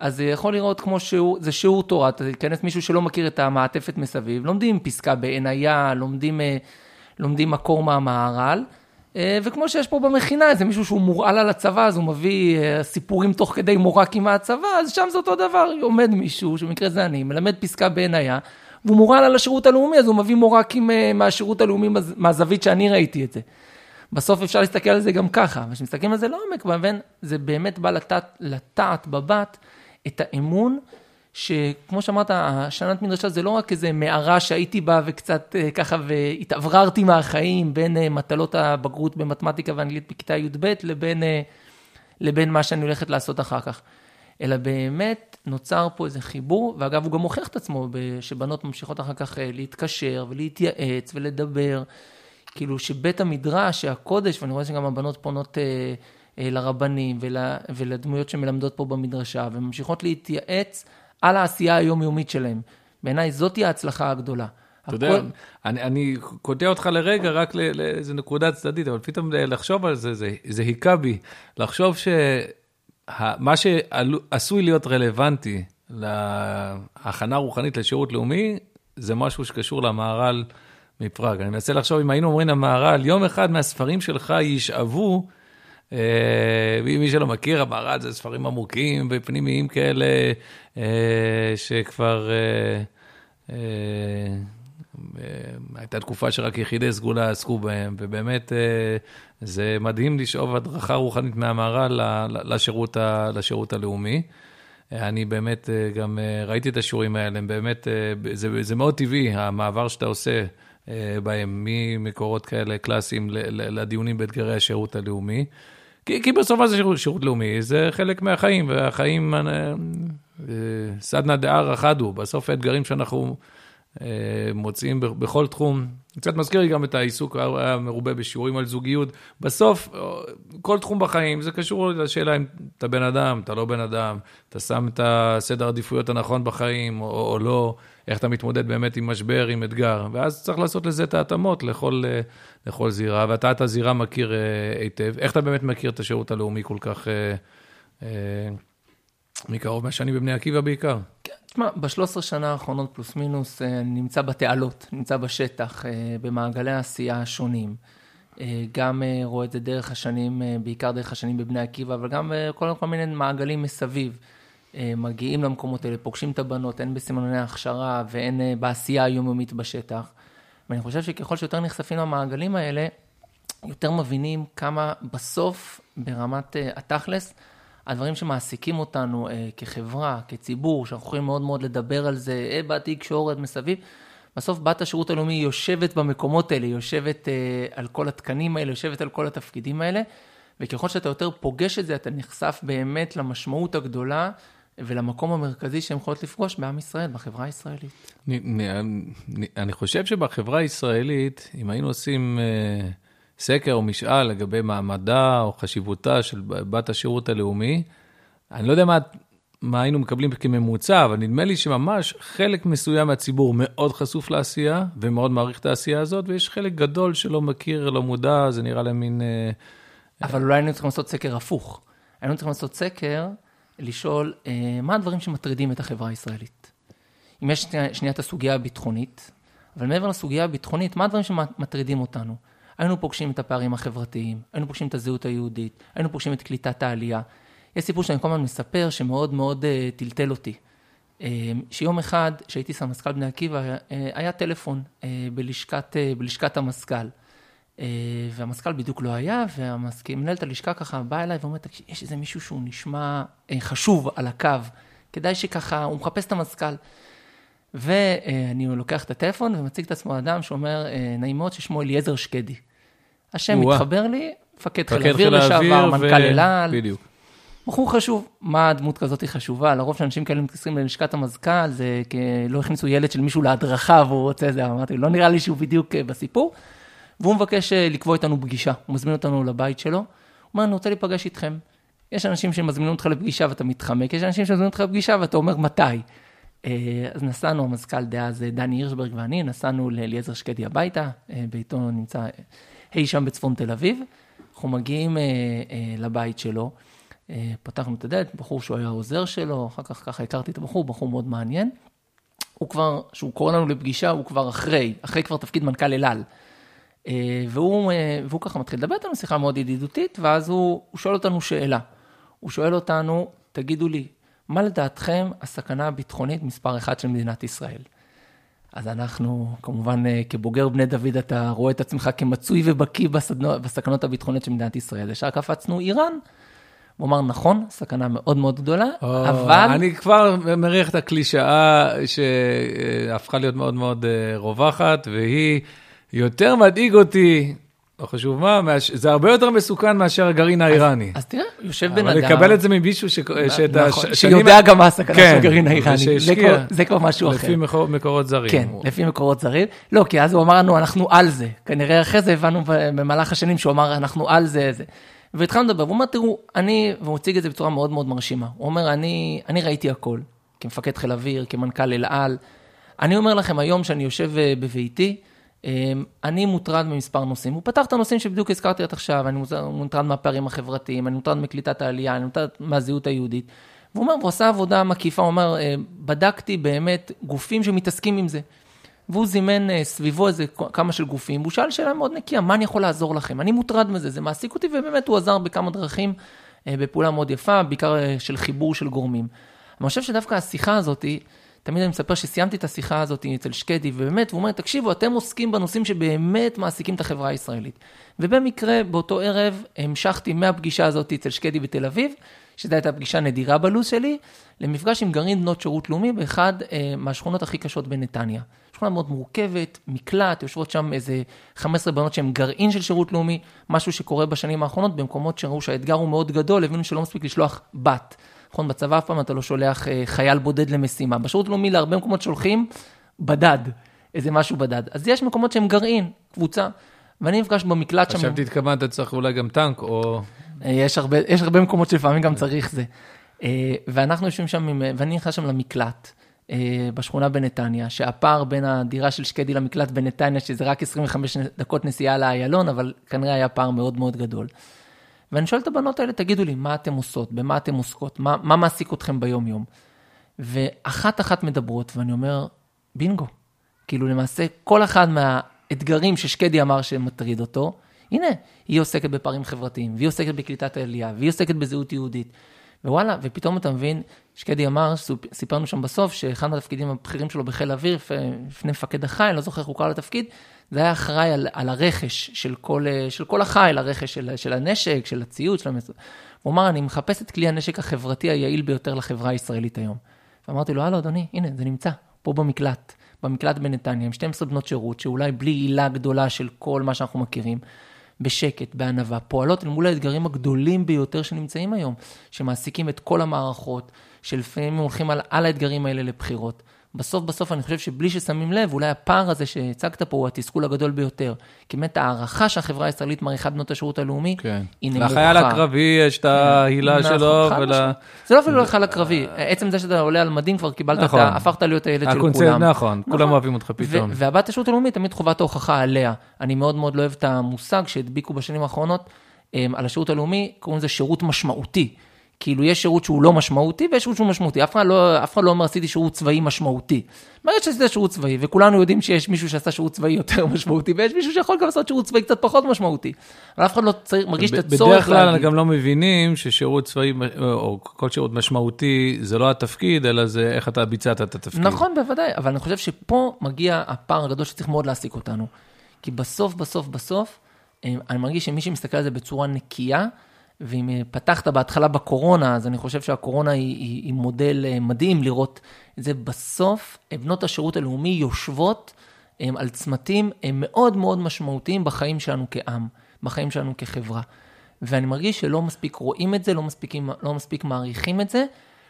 אז זה יכול לראות כמו שיעור, זה שיעור תורה, אתה תיכנס מישהו שלא מכיר את המעטפת מסביב, לומדים פסקה בעינייה, לומדים, אה, לומדים מקור מהמהר"ל, אה, וכמו שיש פה במכינה, איזה מישהו שהוא מורעל על הצבא, אז הוא מביא אה, סיפורים תוך כדי מורק עם הצבא, אז שם זה אותו דבר, עומד מישהו, שבמקרה זה אני, מלמד פסקה בעינייה, והוא מורעל על השירות הלאומי, אז הוא מביא מורקים מהשירות הלאומי, מהזווית שאני ראיתי את זה. בסוף אפשר להסתכל על זה גם ככה, אבל כשמסתכלים על זה לעומק, זה באמת בא לטעת, לטעת בבת את האמון, שכמו שאמרת, השנת מדרשה זה לא רק איזה מערה שהייתי בה וקצת אה, ככה והתאווררתי מהחיים בין אה, מטלות הבגרות במתמטיקה ואנגלית בכיתה י"ב לבין, אה, לבין מה שאני הולכת לעשות אחר כך. אלא באמת נוצר פה איזה חיבור, ואגב, הוא גם מוכיח את עצמו, שבנות ממשיכות אחר כך להתקשר ולהתייעץ ולדבר. כאילו שבית המדרש, שהקודש, ואני רואה שגם הבנות פונות לרבנים ול, ולדמויות שמלמדות פה במדרשה, וממשיכות להתייעץ על העשייה היומיומית שלהם. בעיניי זאתי ההצלחה הגדולה. אתה יודע, אני, אני קוטע אותך לרגע רק לאיזה נקודה צדדית, אבל פתאום לחשוב על זה, זה, זה היכה בי. לחשוב שמה שעשוי להיות רלוונטי להכנה רוחנית לשירות לאומי, זה משהו שקשור למהר"ל מפראג. אני מנסה לחשוב, אם היינו אומרים למהר"ל, יום אחד מהספרים שלך ישאבו מי שלא מכיר, המהר"ל זה ספרים עמוקים ופנימיים כאלה, אה, שכבר... אה, הייתה תקופה שרק יחידי סגולה עסקו בהם, ובאמת זה מדהים לשאוב הדרכה רוחנית מהמהר"ל לשירות, לשירות הלאומי. אני באמת גם ראיתי את השיעורים האלה, הם באמת, זה, זה מאוד טבעי, המעבר שאתה עושה בהם, ממקורות כאלה קלאסיים לדיונים באתגרי השירות הלאומי. כי, כי בסוף זה שירות, שירות לאומי, זה חלק מהחיים, והחיים, סדנא דערא חדו, בסוף האתגרים שאנחנו אה, מוצאים בכל תחום. קצת מזכיר לי גם את העיסוק המרובה בשיעורים על זוגיות. בסוף, אה, כל תחום בחיים, זה קשור לשאלה אם אתה בן אדם, אתה לא בן אדם, אתה שם את הסדר העדיפויות הנכון בחיים או, או לא, איך אתה מתמודד באמת עם משבר, עם אתגר. ואז צריך לעשות לזה את ההתאמות לכל, אה, לכל זירה, ואתה את הזירה מכיר היטב. איך אתה באמת מכיר את השירות הלאומי כל כך... מקרוב מהשנים בבני עקיבא בעיקר. כן, תשמע, ב-13 שנה האחרונות פלוס מינוס, אה, נמצא בתעלות, נמצא בשטח, אה, במעגלי העשייה השונים. אה, גם רואה את זה דרך השנים, בעיקר דרך השנים בבני עקיבא, אבל גם כל, כל מיני מעגלים מסביב. מגיעים למקומות האלה, פוגשים את הבנות, הן בסימנוני הכשרה והן בעשייה היומיומית בשטח. ואני חושב שככל שיותר נחשפים למעגלים האלה, יותר מבינים כמה בסוף, ברמת התכלס, הדברים שמעסיקים אותנו אה, כחברה, כציבור, שאנחנו יכולים מאוד מאוד לדבר על זה, אה, באתי תקשורת מסביב, בסוף בת השירות הלאומי יושבת במקומות האלה, יושבת אה, על כל התקנים האלה, יושבת על כל התפקידים האלה, וככל שאתה יותר פוגש את זה, אתה נחשף באמת למשמעות הגדולה ולמקום המרכזי שהן יכולות לפגוש בעם ישראל, בחברה הישראלית. אני, אני, אני חושב שבחברה הישראלית, אם היינו עושים... אה... סקר או משאל לגבי מעמדה או חשיבותה של בת השירות הלאומי. אני לא יודע מה, מה היינו מקבלים כממוצע, אבל נדמה לי שממש חלק מסוים מהציבור מאוד חשוף לעשייה ומאוד מעריך את העשייה הזאת, ויש חלק גדול שלא מכיר, לא מודע, זה נראה להם מין... אה, אבל אולי היינו צריכים לעשות סקר הפוך. היינו צריכים לעשות סקר, לשאול אה, מה הדברים שמטרידים את החברה הישראלית. אם יש שנייה, את הסוגיה הביטחונית, אבל מעבר לסוגיה הביטחונית, מה הדברים שמטרידים אותנו? היינו פוגשים את הפערים החברתיים, היינו פוגשים את הזהות היהודית, היינו פוגשים את קליטת העלייה. יש סיפור שאני כל הזמן מספר שמאוד מאוד uh, טלטל אותי. Uh, שיום אחד, כשהייתי סמזכ"ל בני עקיבא, uh, היה טלפון uh, בלשכת, uh, בלשכת המזכ"ל. Uh, והמזכ"ל בדיוק לא היה, ומנהלת הלשכה ככה באה אליי ואומרת, יש איזה מישהו שהוא נשמע uh, חשוב על הקו, כדאי שככה, הוא מחפש את המזכ"ל. ואני לוקח את הטלפון ומציג את עצמו אדם שאומר, נעים מאוד, ששמו אליעזר שקדי. השם מתחבר לי, מפקד חיל אוויר לשעבר, מנכ"ל אל על. בדיוק. בחור חשוב, מה הדמות כזאת היא חשובה? לרוב שאנשים כאלה מתקשרים ללשכת המזכ"ל, זה כי לא הכניסו ילד של מישהו להדרכה והוא רוצה זה, אמרתי, לא נראה לי שהוא בדיוק אה, בסיפור. והוא מבקש אה, לקבוע איתנו פגישה, הוא מזמין אותנו לבית שלו, הוא אומר, אני רוצה להיפגש איתכם. יש אנשים שמזמינים אותך לפגישה ואתה מתחמק, יש אנשים שמזמינים אותך לפגישה ואתה אומר, מתי? אה, אז נסענו, המזכ"ל דאז דני הירשברג ואני, נסענו לאליעזר שקדי הביתה, ביתו נמצא אי שם בצפון תל אביב. אנחנו מגיעים אה, אה, לבית שלו, אה, פתחנו את הדלת, בחור שהוא היה עוזר שלו, אחר כך ככה הכרתי את הבחור, בחור מאוד מעניין. הוא כבר, כשהוא קורא לנו לפגישה, הוא כבר אחרי, אחרי כבר תפקיד מנכ"ל אל על. אה, והוא, אה, והוא ככה מתחיל לדבר איתנו, שיחה מאוד ידידותית, ואז הוא, הוא שואל אותנו שאלה. הוא שואל אותנו, תגידו לי, מה לדעתכם הסכנה הביטחונית מספר אחת של מדינת ישראל? אז אנחנו, כמובן, אה, כבוגר בני דוד, אתה רואה את עצמך כמצוי ובקיא בסכנות הביטחוניות של מדינת ישראל. ישר קפצנו איראן. הוא אמר, נכון, סכנה מאוד מאוד גדולה, או, אבל... אני כבר מריח את הקלישאה שהפכה להיות מאוד מאוד רווחת, והיא, יותר מדאיג אותי לא חשוב מה, זה הרבה יותר מסוכן מאשר הגרעין האיראני. אז תראה, יושב בן אדם... אבל לקבל את זה ממישהו ש... נכון, שיודע גם מה הסכנה של כן, הגרעין האיראני. זה כבר משהו אחר. לפי מקורות זרים. כן, לפי מקורות זרים. לא, כי אז הוא אמר לנו, אנחנו על זה. כנראה אחרי זה הבנו במהלך השנים שהוא אמר, אנחנו על זה, זה. והתחלנו לדבר, והוא אומר, תראו, אני, והוא הציג את זה בצורה מאוד מאוד מרשימה. הוא אומר, אני ראיתי הכל, כמפקד חיל אוויר, כמנכ"ל אל על. אני אומר לכם, היום שאני יושב אה, בביתי, אני מוטרד ממספר נושאים. הוא פתח את הנושאים שבדיוק הזכרתי עד עכשיו, אני מוטרד מהפערים החברתיים, אני מוטרד מקליטת העלייה, אני מוטרד מהזהות היהודית. והוא אומר, והוא עשה עבודה מקיפה, הוא אומר, אה, בדקתי באמת גופים שמתעסקים עם זה. והוא זימן אה, סביבו איזה כמה של גופים, והוא שאל שאלה מאוד נקייה, מה אני יכול לעזור לכם? אני מוטרד מזה, זה מעסיק אותי, ובאמת הוא עזר בכמה דרכים, אה, בפעולה מאוד יפה, בעיקר של חיבור של גורמים. אני חושב שדווקא השיחה הזאת, תמיד אני מספר שסיימתי את השיחה הזאת אצל שקדי, ובאמת, הוא אומר, תקשיבו, אתם עוסקים בנושאים שבאמת מעסיקים את החברה הישראלית. ובמקרה, באותו ערב, המשכתי מהפגישה הזאת אצל שקדי בתל אביב, שזו הייתה פגישה נדירה בלו"ז שלי, למפגש עם גרעין בנות שירות לאומי באחד אה, מהשכונות הכי קשות בנתניה. שכונה מאוד מורכבת, מקלט, יושבות שם איזה 15 בנות שהן גרעין של שירות לאומי, משהו שקורה בשנים האחרונות במקומות שראו שהאתגר הוא מאוד גדול, הבינו שלא מספיק לשלוח בת. נכון, בצבא אף פעם אתה לא שולח אה, חייל בודד למשימה. בשירות לאומי להרבה מקומות שולחים בדד, איזה משהו בדד. אז יש מקומות שהם גרעין, קבוצה, ואני נפגש במקלט שם... חשבתי התכוונת, צריך אולי גם טנק, או... אה, יש הרבה, יש הרבה מקומות שלפעמים גם צריך זה. אה, ואנחנו יושבים שם, עם, ואני נכנס שם למקלט. בשכונה בנתניה, שהפער בין הדירה של שקדי למקלט בנתניה, שזה רק 25 דקות נסיעה לאיילון, אבל כנראה היה פער מאוד מאוד גדול. ואני שואל את הבנות האלה, תגידו לי, מה אתן עושות? במה אתן עוסקות? מה, מה מעסיק אתכם ביום-יום? ואחת-אחת מדברות, ואני אומר, בינגו. כאילו, למעשה, כל אחד מהאתגרים ששקדי אמר שמטריד אותו, הנה, היא עוסקת בפערים חברתיים, והיא עוסקת בקליטת העלייה, והיא עוסקת בזהות יהודית. ווואלה, ופתאום אתה מבין, שקדי אמר, סיפרנו שם בסוף, שאחד מהתפקידים הבכירים שלו בחיל האוויר, לפני מפקד החיל, לא זוכר איך הוא קרא לתפקיד, זה היה אחראי על, על הרכש של כל, של כל החיל, הרכש של, של הנשק, של הציוד, של המס... הוא אמר, אני מחפש את כלי הנשק החברתי היעיל ביותר לחברה הישראלית היום. ואמרתי לו, הלו, אדוני, הנה, זה נמצא, פה במקלט, במקלט בנתניה, עם 12 בנות שירות, שאולי בלי עילה גדולה של כל מה שאנחנו מכירים, בשקט, בענווה, פועלות אל מול האתגרים הגדולים ביותר שנמצאים היום, שמעסיקים את כל המערכות, שלפעמים הולכים על, על האתגרים האלה לבחירות. בסוף בסוף אני חושב שבלי ששמים לב, אולי הפער הזה שהצגת פה הוא התסכול הגדול ביותר. כי באמת הערכה שהחברה הישראלית מעריכה בנות השירות הלאומי, כן. היא נמוכה. לחייל הקרבי יש את ההילה כן. שלו. ול... זה לא אפילו לחייל הקרבי, עצם זה שאתה עולה על מדים כבר קיבלת, נכון. אתה הפכת להיות הילד של כולם. נכון, כולם נכון. אוהבים אותך פתאום. והבת השירות הלאומי תמיד חובת ההוכחה עליה. אני מאוד מאוד לא אוהב את המושג שהדביקו בשנים האחרונות על השירות הלאומי, קוראים לזה שירות משמעותי. כאילו, יש שירות שהוא לא משמעותי ויש שירות שהוא משמעותי. אף אחד לא, אף אחד לא אומר, עשיתי שירות צבאי משמעותי. ברגע שעשית שירות צבאי, וכולנו יודעים שיש מישהו שעשה שירות צבאי יותר משמעותי, ויש מישהו שיכול גם לעשות שירות צבאי קצת פחות משמעותי. אבל אף אחד לא צריך, מרגיש את הצורך להגיד. בדרך כלל גם לא מבינים ששירות צבאי, או כל שירות משמעותי, זה לא התפקיד, אלא זה איך אתה ביצעת את התפקיד. נכון, בוודאי, אבל אני חושב שפה מגיע הפער הגדול שצריך מאוד להעסיק אותנו. כי בסוף, בסוף, בסוף, אה, אני מרגיש שמי שמסתכל על זה בצורה נקייה, ואם אה, פתחת בהתחלה בקורונה, אז אני חושב שהקורונה היא, היא, היא מודל אה, מדהים לראות את זה. בסוף, אה, בנות השירות הלאומי יושבות הם, על צמתים הם מאוד מאוד משמעותיים בחיים שלנו כעם, בחיים שלנו כחברה. ואני מרגיש שלא מספיק רואים את זה, לא מספיק, לא מספיק מעריכים את זה,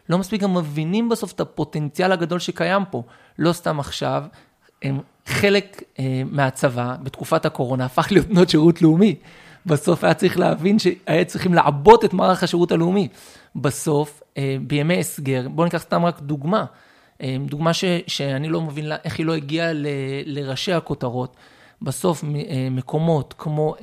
לא מספיק גם מבינים בסוף את הפוטנציאל הגדול שקיים פה. לא סתם עכשיו, הם חלק אה, מהצבא בתקופת הקורונה הפך להיות בנות שירות לאומי. בסוף היה צריך להבין שהיה צריכים לעבות את מערך השירות הלאומי. בסוף, אה, בימי הסגר, בואו ניקח סתם רק דוגמה, אה, דוגמה ש, שאני לא מבין איך היא לא הגיעה ל, לראשי הכותרות. בסוף אה, מקומות כמו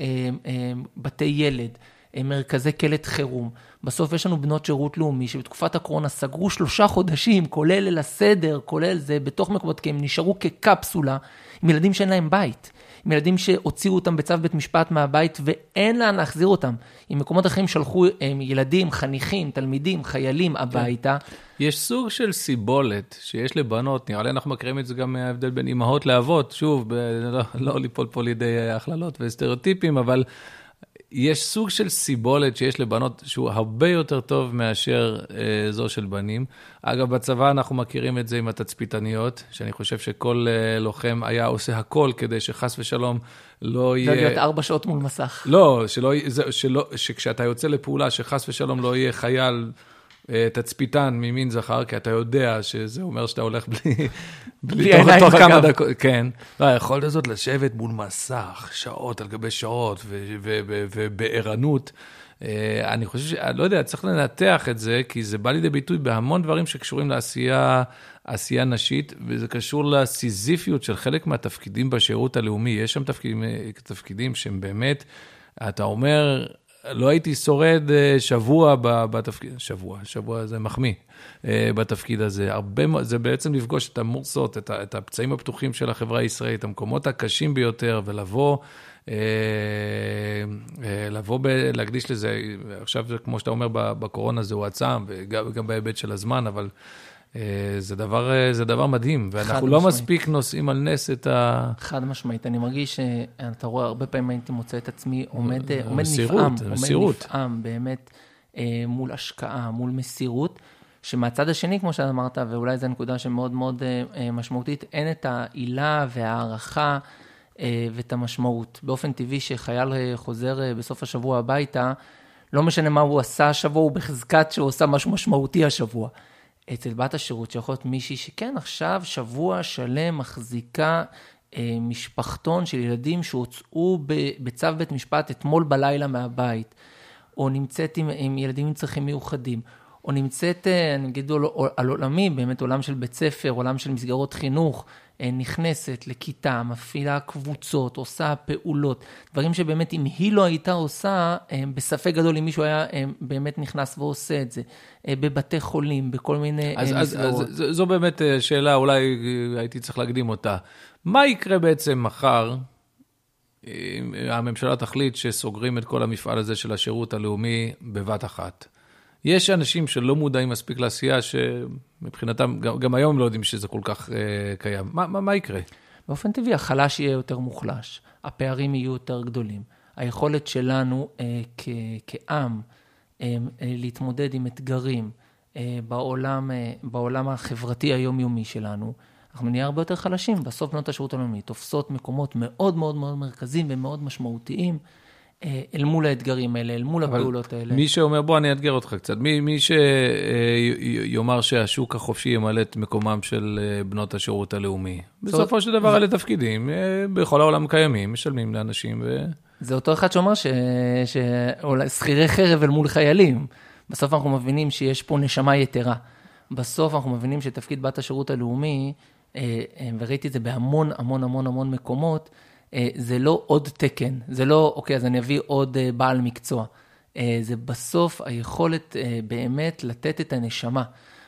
בתי ילד, מרכזי קלט חירום, בסוף יש לנו בנות שירות לאומי שבתקופת הקורונה סגרו שלושה חודשים, כולל ליל הסדר, כולל זה, בתוך מקומות, כי הם נשארו כקפסולה, עם ילדים שאין להם בית. עם ילדים שהוציאו אותם בצו בית משפט מהבית ואין לאן להחזיר אותם. עם מקומות אחרים שלחו הם, ילדים, חניכים, תלמידים, חיילים הביתה. יש סוג של סיבולת שיש לבנות, נראה לי אנחנו מכירים את זה גם מההבדל בין אימהות לאבות, שוב, ב- לא, לא ליפול פה לידי הכללות וסטריאוטיפים, אבל... יש סוג של סיבולת שיש לבנות שהוא הרבה יותר טוב מאשר אה, זו של בנים. אגב, בצבא אנחנו מכירים את זה עם התצפיתניות, שאני חושב שכל אה, לוחם היה עושה הכל כדי שחס ושלום לא יהיה... זה להיות ארבע שעות מול מסך. לא, שלא, זה, שלא, שכשאתה יוצא לפעולה, שחס ושלום לא יהיה חייל תצפיתן ממין זכר, כי אתה יודע שזה אומר שאתה הולך בלי... בלי תוך, תוך כמה דקות, כן. לא, היכולת הזאת לשבת מול מסך, שעות על גבי שעות, ובערנות. אה, אני חושב ש... לא יודע, צריך לנתח את זה, כי זה בא לידי ביטוי בהמון דברים שקשורים לעשייה עשייה נשית, וזה קשור לסיזיפיות של חלק מהתפקידים בשירות הלאומי. יש שם תפקידים, אה, תפקידים שהם באמת, אתה אומר, לא הייתי שורד אה, שבוע בתפקיד, שבוע, שבוע זה מחמיא, אה, בתפקיד הזה. הרבה, זה בעצם לפגוש את המורסות, את, את הפצעים הפתוחים של החברה הישראלית, המקומות הקשים ביותר, ולבוא, אה, לבוא, ב, להקדיש לזה, עכשיו, כמו שאתה אומר, בקורונה זה הועצם, וגם בהיבט של הזמן, אבל... זה דבר, זה דבר מדהים, ואנחנו לא משמעית. מספיק נושאים על נס את ה... חד משמעית. אני מרגיש שאתה רואה, הרבה פעמים הייתי מוצא את עצמי עומד, עומד מסירות, נפעם. מסירות. עומד נפעם, באמת, מול השקעה, מול מסירות. שמהצד השני, כמו שאמרת, ואולי זו נקודה שמאוד מאוד אה, משמעותית, אין את העילה וההערכה אה, ואת המשמעות. באופן טבעי, שחייל אה, חוזר בסוף השבוע הביתה, לא משנה מה הוא עשה השבוע, הוא בחזקת שהוא עושה משהו משמעותי השבוע. אצל בת השירות, שיכול להיות מישהי שכן, עכשיו שבוע שלם מחזיקה אה, משפחתון של ילדים שהוצאו בצו בית משפט אתמול בלילה מהבית, או נמצאת עם, עם ילדים עם צרכים מיוחדים, או נמצאת, אה, אני אגיד על עולמי, באמת עולם של בית ספר, עולם של מסגרות חינוך, אה, נכנסת לכיתה, מפעילה קבוצות, עושה פעולות, דברים שבאמת אם היא לא הייתה עושה, אה, בספק גדול אם מישהו היה באמת נכנס ועושה את זה, בבתי חולים, בכל מיני אז, מסגרות. אז, אז זו באמת שאלה, אולי הייתי צריך להקדים אותה. מה יקרה בעצם מחר? הממשלה תחליט שסוגרים את כל המפעל הזה של השירות הלאומי בבת אחת. יש אנשים שלא מודעים מספיק לעשייה, שמבחינתם, גם, גם היום הם לא יודעים שזה כל כך אה, קיים. מה, מה, מה יקרה? באופן טבעי, החלש יהיה יותר מוחלש, הפערים יהיו יותר גדולים. היכולת שלנו אה, כ, כעם אה, אה, להתמודד עם אתגרים אה, בעולם, אה, בעולם החברתי היומיומי שלנו, אנחנו נהיה הרבה יותר חלשים. בסוף בנות השירות הלאומי תופסות מקומות מאוד מאוד מאוד מרכזיים ומאוד משמעותיים. אה, אל מול האתגרים האלה, אל מול הפעולות האלה. מי שאומר, בוא, אני אאתגר אותך קצת. מי, מי שיאמר שהשוק החופשי ימלא את מקומם של אה, בנות השירות הלאומי, בסופו של דבר אלה תפקידים, אה, בכל העולם קיימים, משלמים לאנשים ו... זה אותו אחד שאומר ששכירי חרב אל מול חיילים. בסוף אנחנו מבינים שיש פה נשמה יתרה. בסוף אנחנו מבינים שתפקיד בת השירות הלאומי, וראיתי את זה בהמון המון המון המון מקומות, אה, זה לא עוד תקן, זה לא, אוקיי, אז אני אביא עוד אה, בעל מקצוע. אה, זה בסוף היכולת באמת לתת את הנשמה.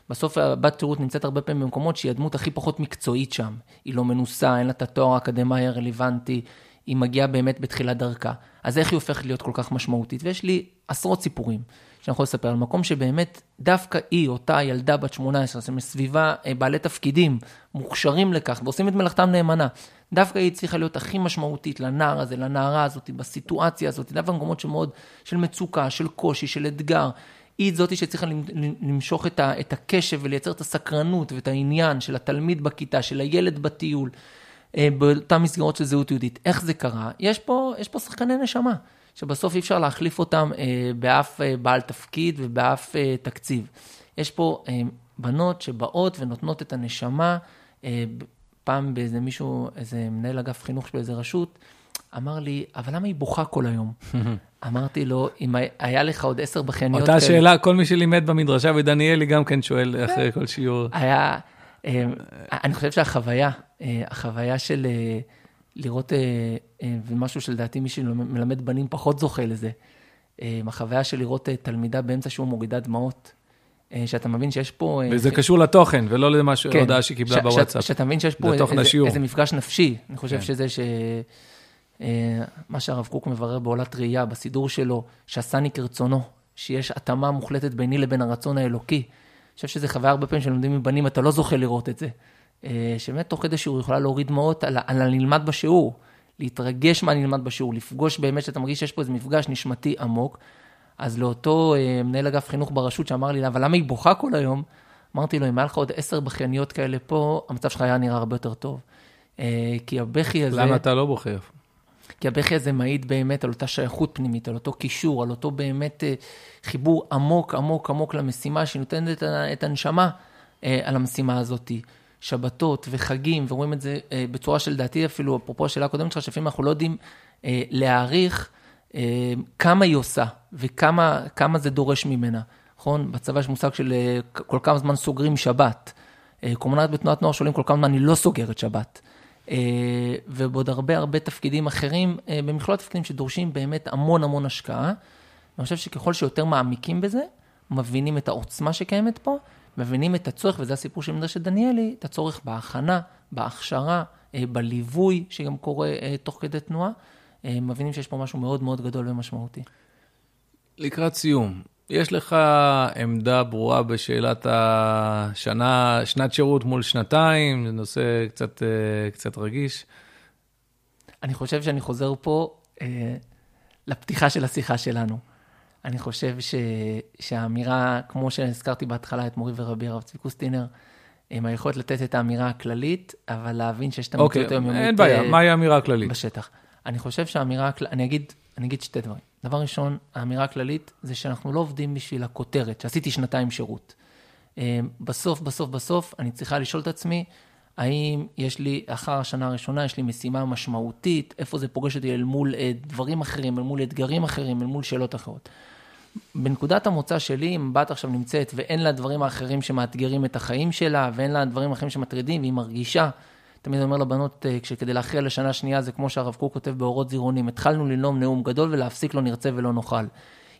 בסוף הבת שירות נמצאת הרבה פעמים במקומות שהיא הדמות הכי פחות מקצועית שם. היא לא מנוסה, אין לה את התואר האקדמאי הרלוונטי, היא מגיעה באמת בתחילת דרכה. אז איך היא הופכת להיות כל כך משמעותית? ויש לי עשרות סיפורים שאני יכול לספר על מקום שבאמת דווקא היא, אותה ילדה בת 18, מסביבה בעלי תפקידים מוכשרים לכך ועושים את מלאכתם נאמנה. דווקא היא הצליחה להיות הכי משמעותית לנער הזה, לנערה הזאת, בסיטואציה הזאת, דווקא במקומות שמאוד, של מצוקה, של קושי, של אתגר. היא זאתי שצריכה למשוך את, ה, את הקשב ולייצר את הסקרנות ואת העניין של התלמיד בכיתה, של הילד בטיול, אה, באותן מסגרות של זהות יהודית. איך זה קרה? יש פה, יש פה שחקני נשמה, שבסוף אי אפשר להחליף אותם אה, באף אה, בעל תפקיד ובאף תקציב. יש פה בנות שבאות ונותנות את הנשמה פעם באיזה מישהו, איזה מנהל אגף חינוך של איזה רשות, אמר לי, אבל למה היא בוכה כל היום? אמרתי לו, אם היה לך עוד עשר בחניות אותה שאלה, כל מי שלימד במדרשה ודניאלי גם כן שואל אחרי כל שיעור. היה, אה, אני חושב שהחוויה, אה, החוויה של אה, לראות, ומשהו שלדעתי מי שמלמד בנים פחות זוכה לזה, החוויה של לראות תלמידה באמצע שהוא מורידה דמעות. אה, שאתה מבין שיש פה... אה, וזה ש... קשור לתוכן, ולא למה כן. שהודעה שהיא קיבלה ש... בוואטסאפ. שאתה מבין שיש פה איזה, איזה מפגש נפשי. אני חושב כן. שזה ש... אה, מה שהרב קוק מברר בעולת ראייה, בסידור שלו, שעשני כרצונו, שיש התאמה מוחלטת ביני לבין הרצון האלוקי. אני חושב שזו חוויה הרבה פעמים שלומדים מבנים, אתה לא זוכה לראות את זה. שבאמת תוך כדי שיעור יכולה להוריד דמעות על, על הנלמד בשיעור, להתרגש מהנלמד בשיעור, לפגוש באמת שאתה מרגיש שיש פה איזה מפגש נשמתי עמוק. אז לאותו אה, מנהל אגף חינוך ברשות שאמר לי, אבל למה היא בוכה כל היום? אמרתי לו, אם היה לך עוד עשר בכייניות כאלה פה, המצב שלך היה נראה הרבה יותר טוב. אה, כי הבכי הזה... למה אתה לא בוכה? כי הבכי הזה מעיד באמת על אותה שייכות פנימית, על אותו קישור, על אותו באמת אה, חיבור עמוק עמוק עמוק למשימה, שנותנת את הנשמה על המשימה הזאת. שבתות וחגים, ורואים את זה בצורה שלדעתי אפילו, אפרופו השאלה הקודמת שלך, שלפעמים אנחנו לא יודעים להעריך אה, כמה היא עושה וכמה זה דורש ממנה, נכון? בצבא יש מושג של אה, כל כמה זמן סוגרים שבת. אה, קומונלית בתנועת נוער שואלים כל כמה זמן אני לא סוגרת שבת. ובעוד הרבה הרבה תפקידים אחרים, במכלול התפקידים שדורשים באמת המון המון השקעה. אני חושב שככל שיותר מעמיקים בזה, מבינים את העוצמה שקיימת פה, מבינים את הצורך, וזה הסיפור של מדרשת דניאלי, את הצורך בהכנה, בהכשרה, בליווי, שגם קורה תוך כדי תנועה. מבינים שיש פה משהו מאוד מאוד גדול ומשמעותי. לקראת סיום, יש לך עמדה ברורה בשאלת השנה, שנת שירות מול שנתיים? זה נושא קצת, אה, קצת רגיש. אני חושב שאני חוזר פה אה, לפתיחה של השיחה שלנו. אני חושב ש, שהאמירה, כמו שהזכרתי בהתחלה את מורי ורבי הרב צבי קוסטינר, עם היכולת לתת את האמירה הכללית, אבל להבין שיש את המציאות אוקיי, היומיומית... אין בעיה, אה, מהי האמירה הכללית? בשטח. אני חושב שהאמירה הכללית, אני אגיד, אני אגיד שתי דברים. דבר ראשון, האמירה הכללית זה שאנחנו לא עובדים בשביל הכותרת, שעשיתי שנתיים שירות. אה, בסוף, בסוף, בסוף, אני צריכה לשאול את עצמי, האם יש לי, אחר השנה הראשונה, יש לי משימה משמעותית, איפה זה פוגש אותי אל מול אה, דברים אחרים, אל מול אתגרים אחרים, אל מול שאלות אחרות. בנקודת המוצא שלי, אם בת עכשיו נמצאת ואין לה דברים האחרים שמאתגרים את החיים שלה, ואין לה דברים אחרים שמטרידים, והיא מרגישה, תמיד אומר לבנות, אה, כשכדי להכריע לשנה שנייה, זה כמו שהרב קוק כותב באורות זירונים, התחלנו לנאום נאום גדול ולהפסיק לא נרצה ולא נאכל.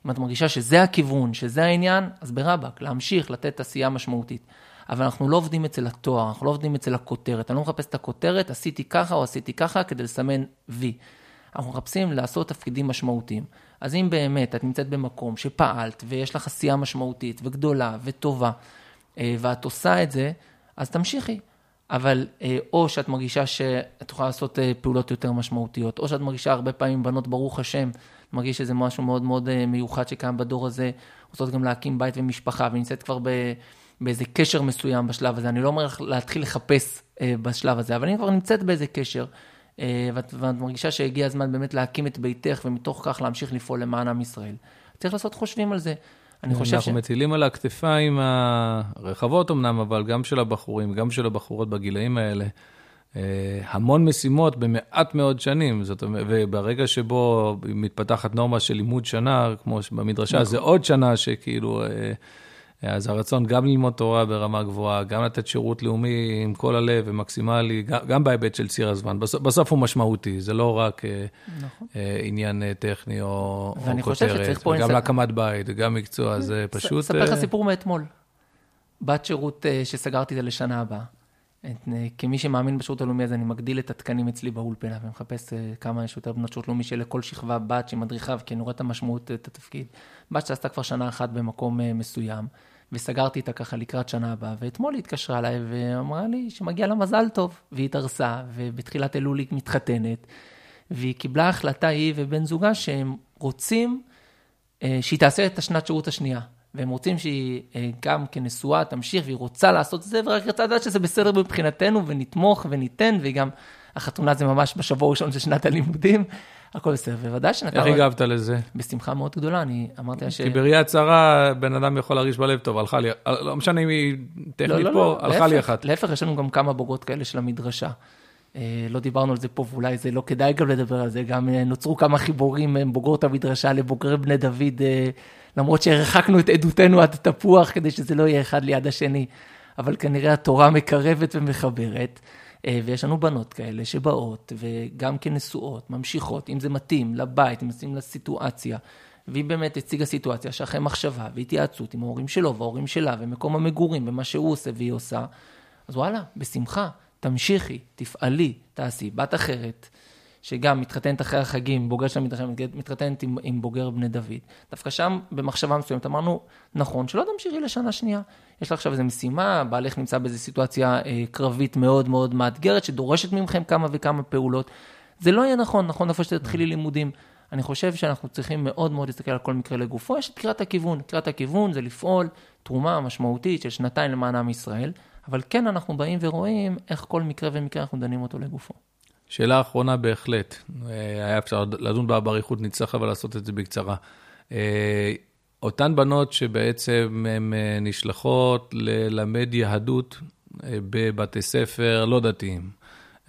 אם את מרגישה שזה הכיוון, שזה העניין, אז ברבק, להמשיך לתת עשייה משמעותית. אבל אנחנו לא עובדים אצל התואר, אנחנו לא עובדים אצל הכותרת. אני לא מחפש את הכותרת, עשיתי ככה או עשיתי ככה, כדי לסמן וי. אנחנו מחפשים לעשות תפקידים משמעותיים. אז אם באמת את נמצאת במקום שפעלת ויש לך עשייה משמעותית וגדולה וטובה, אה, ואת עושה את זה, אז תמשיכי. אבל אה, או שאת מרגישה שאת יכולה לעשות אה, פעולות יותר משמעותיות, או שאת מרגישה הרבה פעמים בנות, ברוך השם, מרגיש שזה משהו מאוד מאוד מיוחד שקיים בדור הזה, רוצות גם להקים בית ומשפחה, ונמצאת כבר ב... באיזה קשר מסוים בשלב הזה. אני לא אומר להתחיל לחפש בשלב הזה, אבל אני כבר נמצאת באיזה קשר. אה, ואת, ואת מרגישה שהגיע הזמן באמת להקים את ביתך, ומתוך כך להמשיך לפעול למען עם ישראל. צריך לעשות חושבים על זה. אני חושב אנחנו ש... מטילים על הכתפיים הרחבות אמנם, אבל גם של הבחורים, גם של הבחורות בגילאים האלה, אה, המון משימות במעט מאוד שנים. זאת אומרת, וברגע שבו מתפתחת נורמה של לימוד שנה, כמו במדרשה, נכון. זה עוד שנה שכאילו... אז הרצון גם ללמוד תורה ברמה גבוהה, גם לתת שירות לאומי עם כל הלב ומקסימלי, גם, גם בהיבט של ציר הזמן. בסוף, בסוף הוא משמעותי, זה לא רק אה, נכון. אה, עניין אה, טכני או, או כותרת, וגם אינסט... להקמת בית, וגם מקצוע, זה פשוט... אספר לך סיפור מאתמול. בת שירות שסגרתי את זה לשנה הבאה. כמי שמאמין בשירות הלאומי הזה, אני מגדיל את התקנים אצלי באולפנה ומחפש כמה יש יותר בנות שירות לאומי שלכל שכבה בת שמדריכה, כי אני רואה את המשמעות, את התפקיד. בת שעשתה כבר שנה אחת במקום מסוים. וסגרתי איתה ככה לקראת שנה הבאה, ואתמול היא התקשרה אליי ואמרה לי שמגיע לה מזל טוב, והיא התארסה, ובתחילת אלול היא מתחתנת, והיא קיבלה החלטה, היא ובן זוגה, שהם רוצים אה, שהיא תעשה את השנת שירות השנייה. והם רוצים שהיא אה, גם כנשואה תמשיך, והיא רוצה לעשות את זה, ורק רצה לדעת שזה בסדר מבחינתנו, ונתמוך וניתן, והיא גם, החתונה זה ממש בשבוע הראשון של שנת הלימודים, הכל בסדר, ובוודאי שנתן... איך הגבת לזה? בשמחה מאוד גדולה, אני אמרתי לה ש... כי בראייה צרה, בן אדם יכול להרגיש בלב טוב, הלכה לי, לא משנה אם היא טכנית לא, לא, פה, לא, הלכה לי אחת. להפך, יש לנו גם כמה בוגרות כאלה של המדרשה. אה, לא דיברנו על זה פה, ואולי זה לא כדאי גם לדבר על זה, גם אה, נוצרו כמה חיבורים בוגרות המדרשה לבוגרי בני דוד, אה, למרות שהרחקנו את עדותנו עד תפוח, כדי שזה לא יהיה אחד ליד השני. אבל כנראה התורה מקרבת ומחברת. אה, ויש לנו בנות כאלה שבאות, וגם כנשואות, ממשיכות, אם זה מתאים לבית, אם מתאים לסיטואציה. והיא באמת הציגה סיטואציה שאחרי מחשבה והתייעצות עם ההורים שלו וההורים שלה ומקום המגורים ומה שהוא עושה והיא עושה, אז וואלה, בשמחה, תמשיכי, תפעלי, תעשי. בת אחרת, שגם מתחתנת אחרי החגים, בוגר המדרשה, מתחתנת עם, עם בוגר בני דוד. דווקא שם, במחשבה מסוימת, אמרנו, נכון, שלא תמשיכי לשנה שנייה. יש לך עכשיו איזו משימה, בעלך נמצא באיזו סיטואציה אה, קרבית מאוד מאוד מאתגרת, שדורשת מכם כמה וכמה פעולות. זה לא יהיה נכון, נכון איפה שתתחילי לימודים. אני חושב שאנחנו צריכים מאוד מאוד להסתכל על כל מקרה לגופו. יש את קריאת הכיוון. קריאת הכיוון זה לפעול תרומה משמעותית של שנתיים למען עם ישראל, אבל כן אנחנו באים ורואים איך כל מקרה ומקרה אנחנו דנים אותו לגופו. שאלה אחרונה בהחלט, אה, היה אפשר לדון בה באריכות, נצטרך אבל לעשות את זה בקצרה. אה, אותן בנות שבעצם הן אה, נשלחות ללמד יהדות בבתי ספר לא דתיים.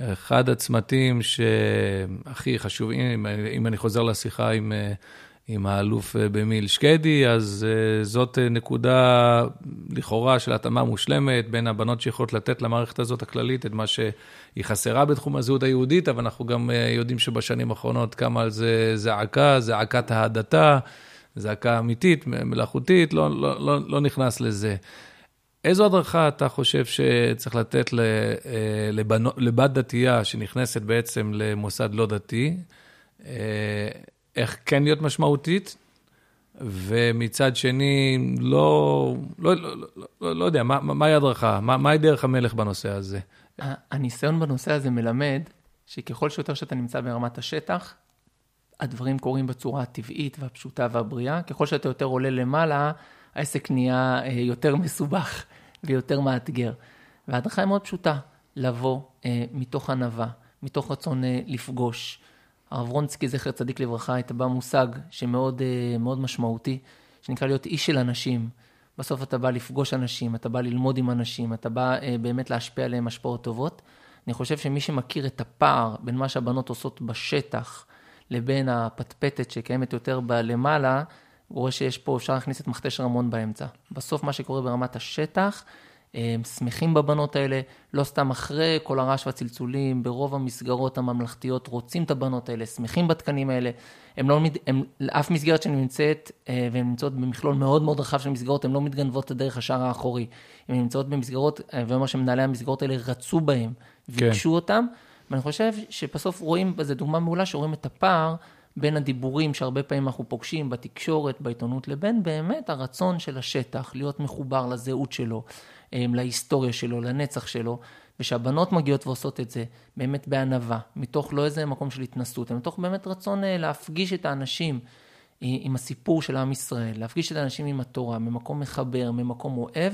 אחד הצמתים שהכי חשובים, אם אני חוזר לשיחה עם עם האלוף אה, במיל שקדי, אז uh, זאת uh, נקודה לכאורה של התאמה מושלמת בין הבנות שיכולות לתת למערכת הזאת הכללית את מה שהיא חסרה בתחום הזהות היהודית, אבל אנחנו גם יודעים שבשנים האחרונות קמה על זה זעקה, זעקת ההדתה, זעקה אמיתית, מלאכותית, לא, לא, לא, לא נכנס לזה. איזו הדרכה אתה חושב שצריך לתת לבנות, לבת דתייה שנכנסת בעצם למוסד לא דתי? איך כן להיות משמעותית, ומצד שני, לא, לא, לא, לא, לא, לא יודע, מה, מהי הדרכה? מה, מהי דרך המלך בנושא הזה? הניסיון בנושא הזה מלמד שככל שיותר שאתה נמצא ברמת השטח, הדברים קורים בצורה הטבעית והפשוטה והבריאה. ככל שאתה יותר עולה למעלה, העסק נהיה אה, יותר מסובך ויותר מאתגר. וההדרכה היא מאוד פשוטה, לבוא אה, מתוך ענווה, מתוך רצון אה, לפגוש. הרב רונסקי, זכר צדיק לברכה, בה מושג שמאוד מאוד משמעותי, שנקרא להיות איש של אנשים. בסוף אתה בא לפגוש אנשים, אתה בא ללמוד עם אנשים, אתה בא באמת להשפיע עליהם השפעות טובות. אני חושב שמי שמכיר את הפער בין מה שהבנות עושות בשטח לבין הפטפטת שקיימת יותר בלמעלה, הוא רואה שיש פה, אפשר להכניס את מכתש רמון באמצע. בסוף מה שקורה ברמת השטח, שמחים בבנות האלה, לא סתם אחרי כל הרעש והצלצולים, ברוב המסגרות הממלכתיות רוצים את הבנות האלה, שמחים בתקנים האלה. הם לא, הם, אף מסגרת שנמצאת, אה, והן נמצאות במכלול מאוד מאוד רחב של מסגרות, הן לא מתגנבות את דרך השער האחורי. הן נמצאות במסגרות, אה, ואומר שמנהלי המסגרות האלה רצו בהם, ביקשו כן. אותם, ואני חושב שבסוף רואים, זו דוגמה מעולה, שרואים את הפער בין הדיבורים שהרבה פעמים אנחנו פוגשים בתקשורת, בעיתונות, לבין באמת הרצון של השטח, להיות מחובר לזהות שלו, אה, להיסטוריה שלו, לנצח שלו, ושהבנות מגיעות ועושות את זה באמת בענווה, מתוך לא איזה מקום של התנסות, אלא מתוך באמת רצון אה, להפגיש את האנשים אה, עם הסיפור של עם ישראל, להפגיש את האנשים עם התורה, ממקום מחבר, ממקום אוהב,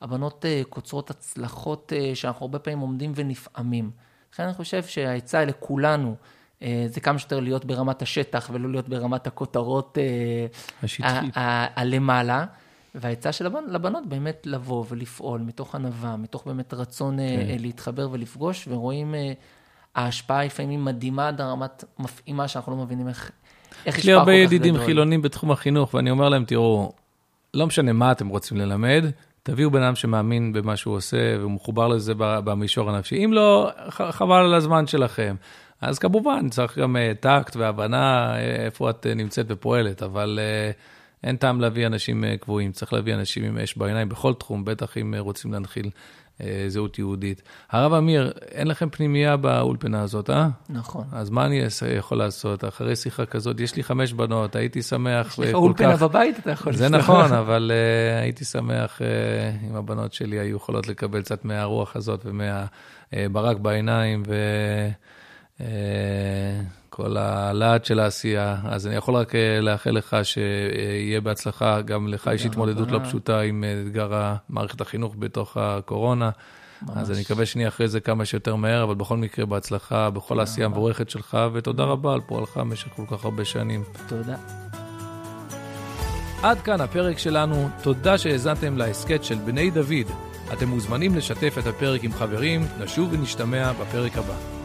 הבנות קוצרות הצלחות שאנחנו הרבה פעמים עומדים ונפעמים. לכן אני חושב שהעצה לכולנו, אה, זה כמה שיותר להיות ברמת השטח ולא להיות ברמת הכותרות אה, הלמעלה. והעצה של הבנ, לבנות באמת לבוא ולפעול מתוך ענווה, מתוך באמת רצון אה, כן. להתחבר ולפגוש, ורואים ההשפעה לפעמים מדהימה עד הרמת מפעימה שאנחנו לא מבינים איך, איך יש לי הרבה ידידים חילונים בתחום החינוך, ואני אומר להם, תראו, לא משנה מה אתם רוצים ללמד, תביאו בן אדם שמאמין במה שהוא עושה והוא מחובר לזה במישור הנפשי. אם לא, חבל על הזמן שלכם. אז כמובן, צריך גם uh, טקט והבנה איפה את נמצאת ופועלת, אבל uh, אין טעם להביא אנשים uh, קבועים, צריך להביא אנשים עם אש בעיניים בכל תחום, בטח אם uh, רוצים להנחיל uh, זהות יהודית. הרב אמיר, אין לכם פנימייה באולפנה הזאת, אה? נכון. אז מה אני יכול לעשות? אחרי שיחה כזאת, יש לי חמש בנות, הייתי שמח יש לך אולפנה כך... בבית, אתה יכול זה נכון, אבל uh, הייתי שמח uh, אם הבנות שלי היו יכולות לקבל קצת מהרוח הזאת ומהברק uh, בעיניים, ו... אה, כל הלהט של העשייה. אז אני יכול רק אה, לאחל לך שיהיה בהצלחה, גם לך יש התמודדות לא פשוטה עם אתגר מערכת החינוך בתוך הקורונה. ממש. אז אני מקווה שנהיה אחרי זה כמה שיותר מהר, אבל בכל מקרה, בהצלחה בכל העשייה המבורכת שלך, ותודה רבה על פועלך במשך כל כך הרבה שנים. תודה. עד כאן הפרק שלנו, תודה שהאזנתם להסכת של בני דוד. אתם מוזמנים לשתף את הפרק עם חברים, נשוב ונשתמע בפרק הבא.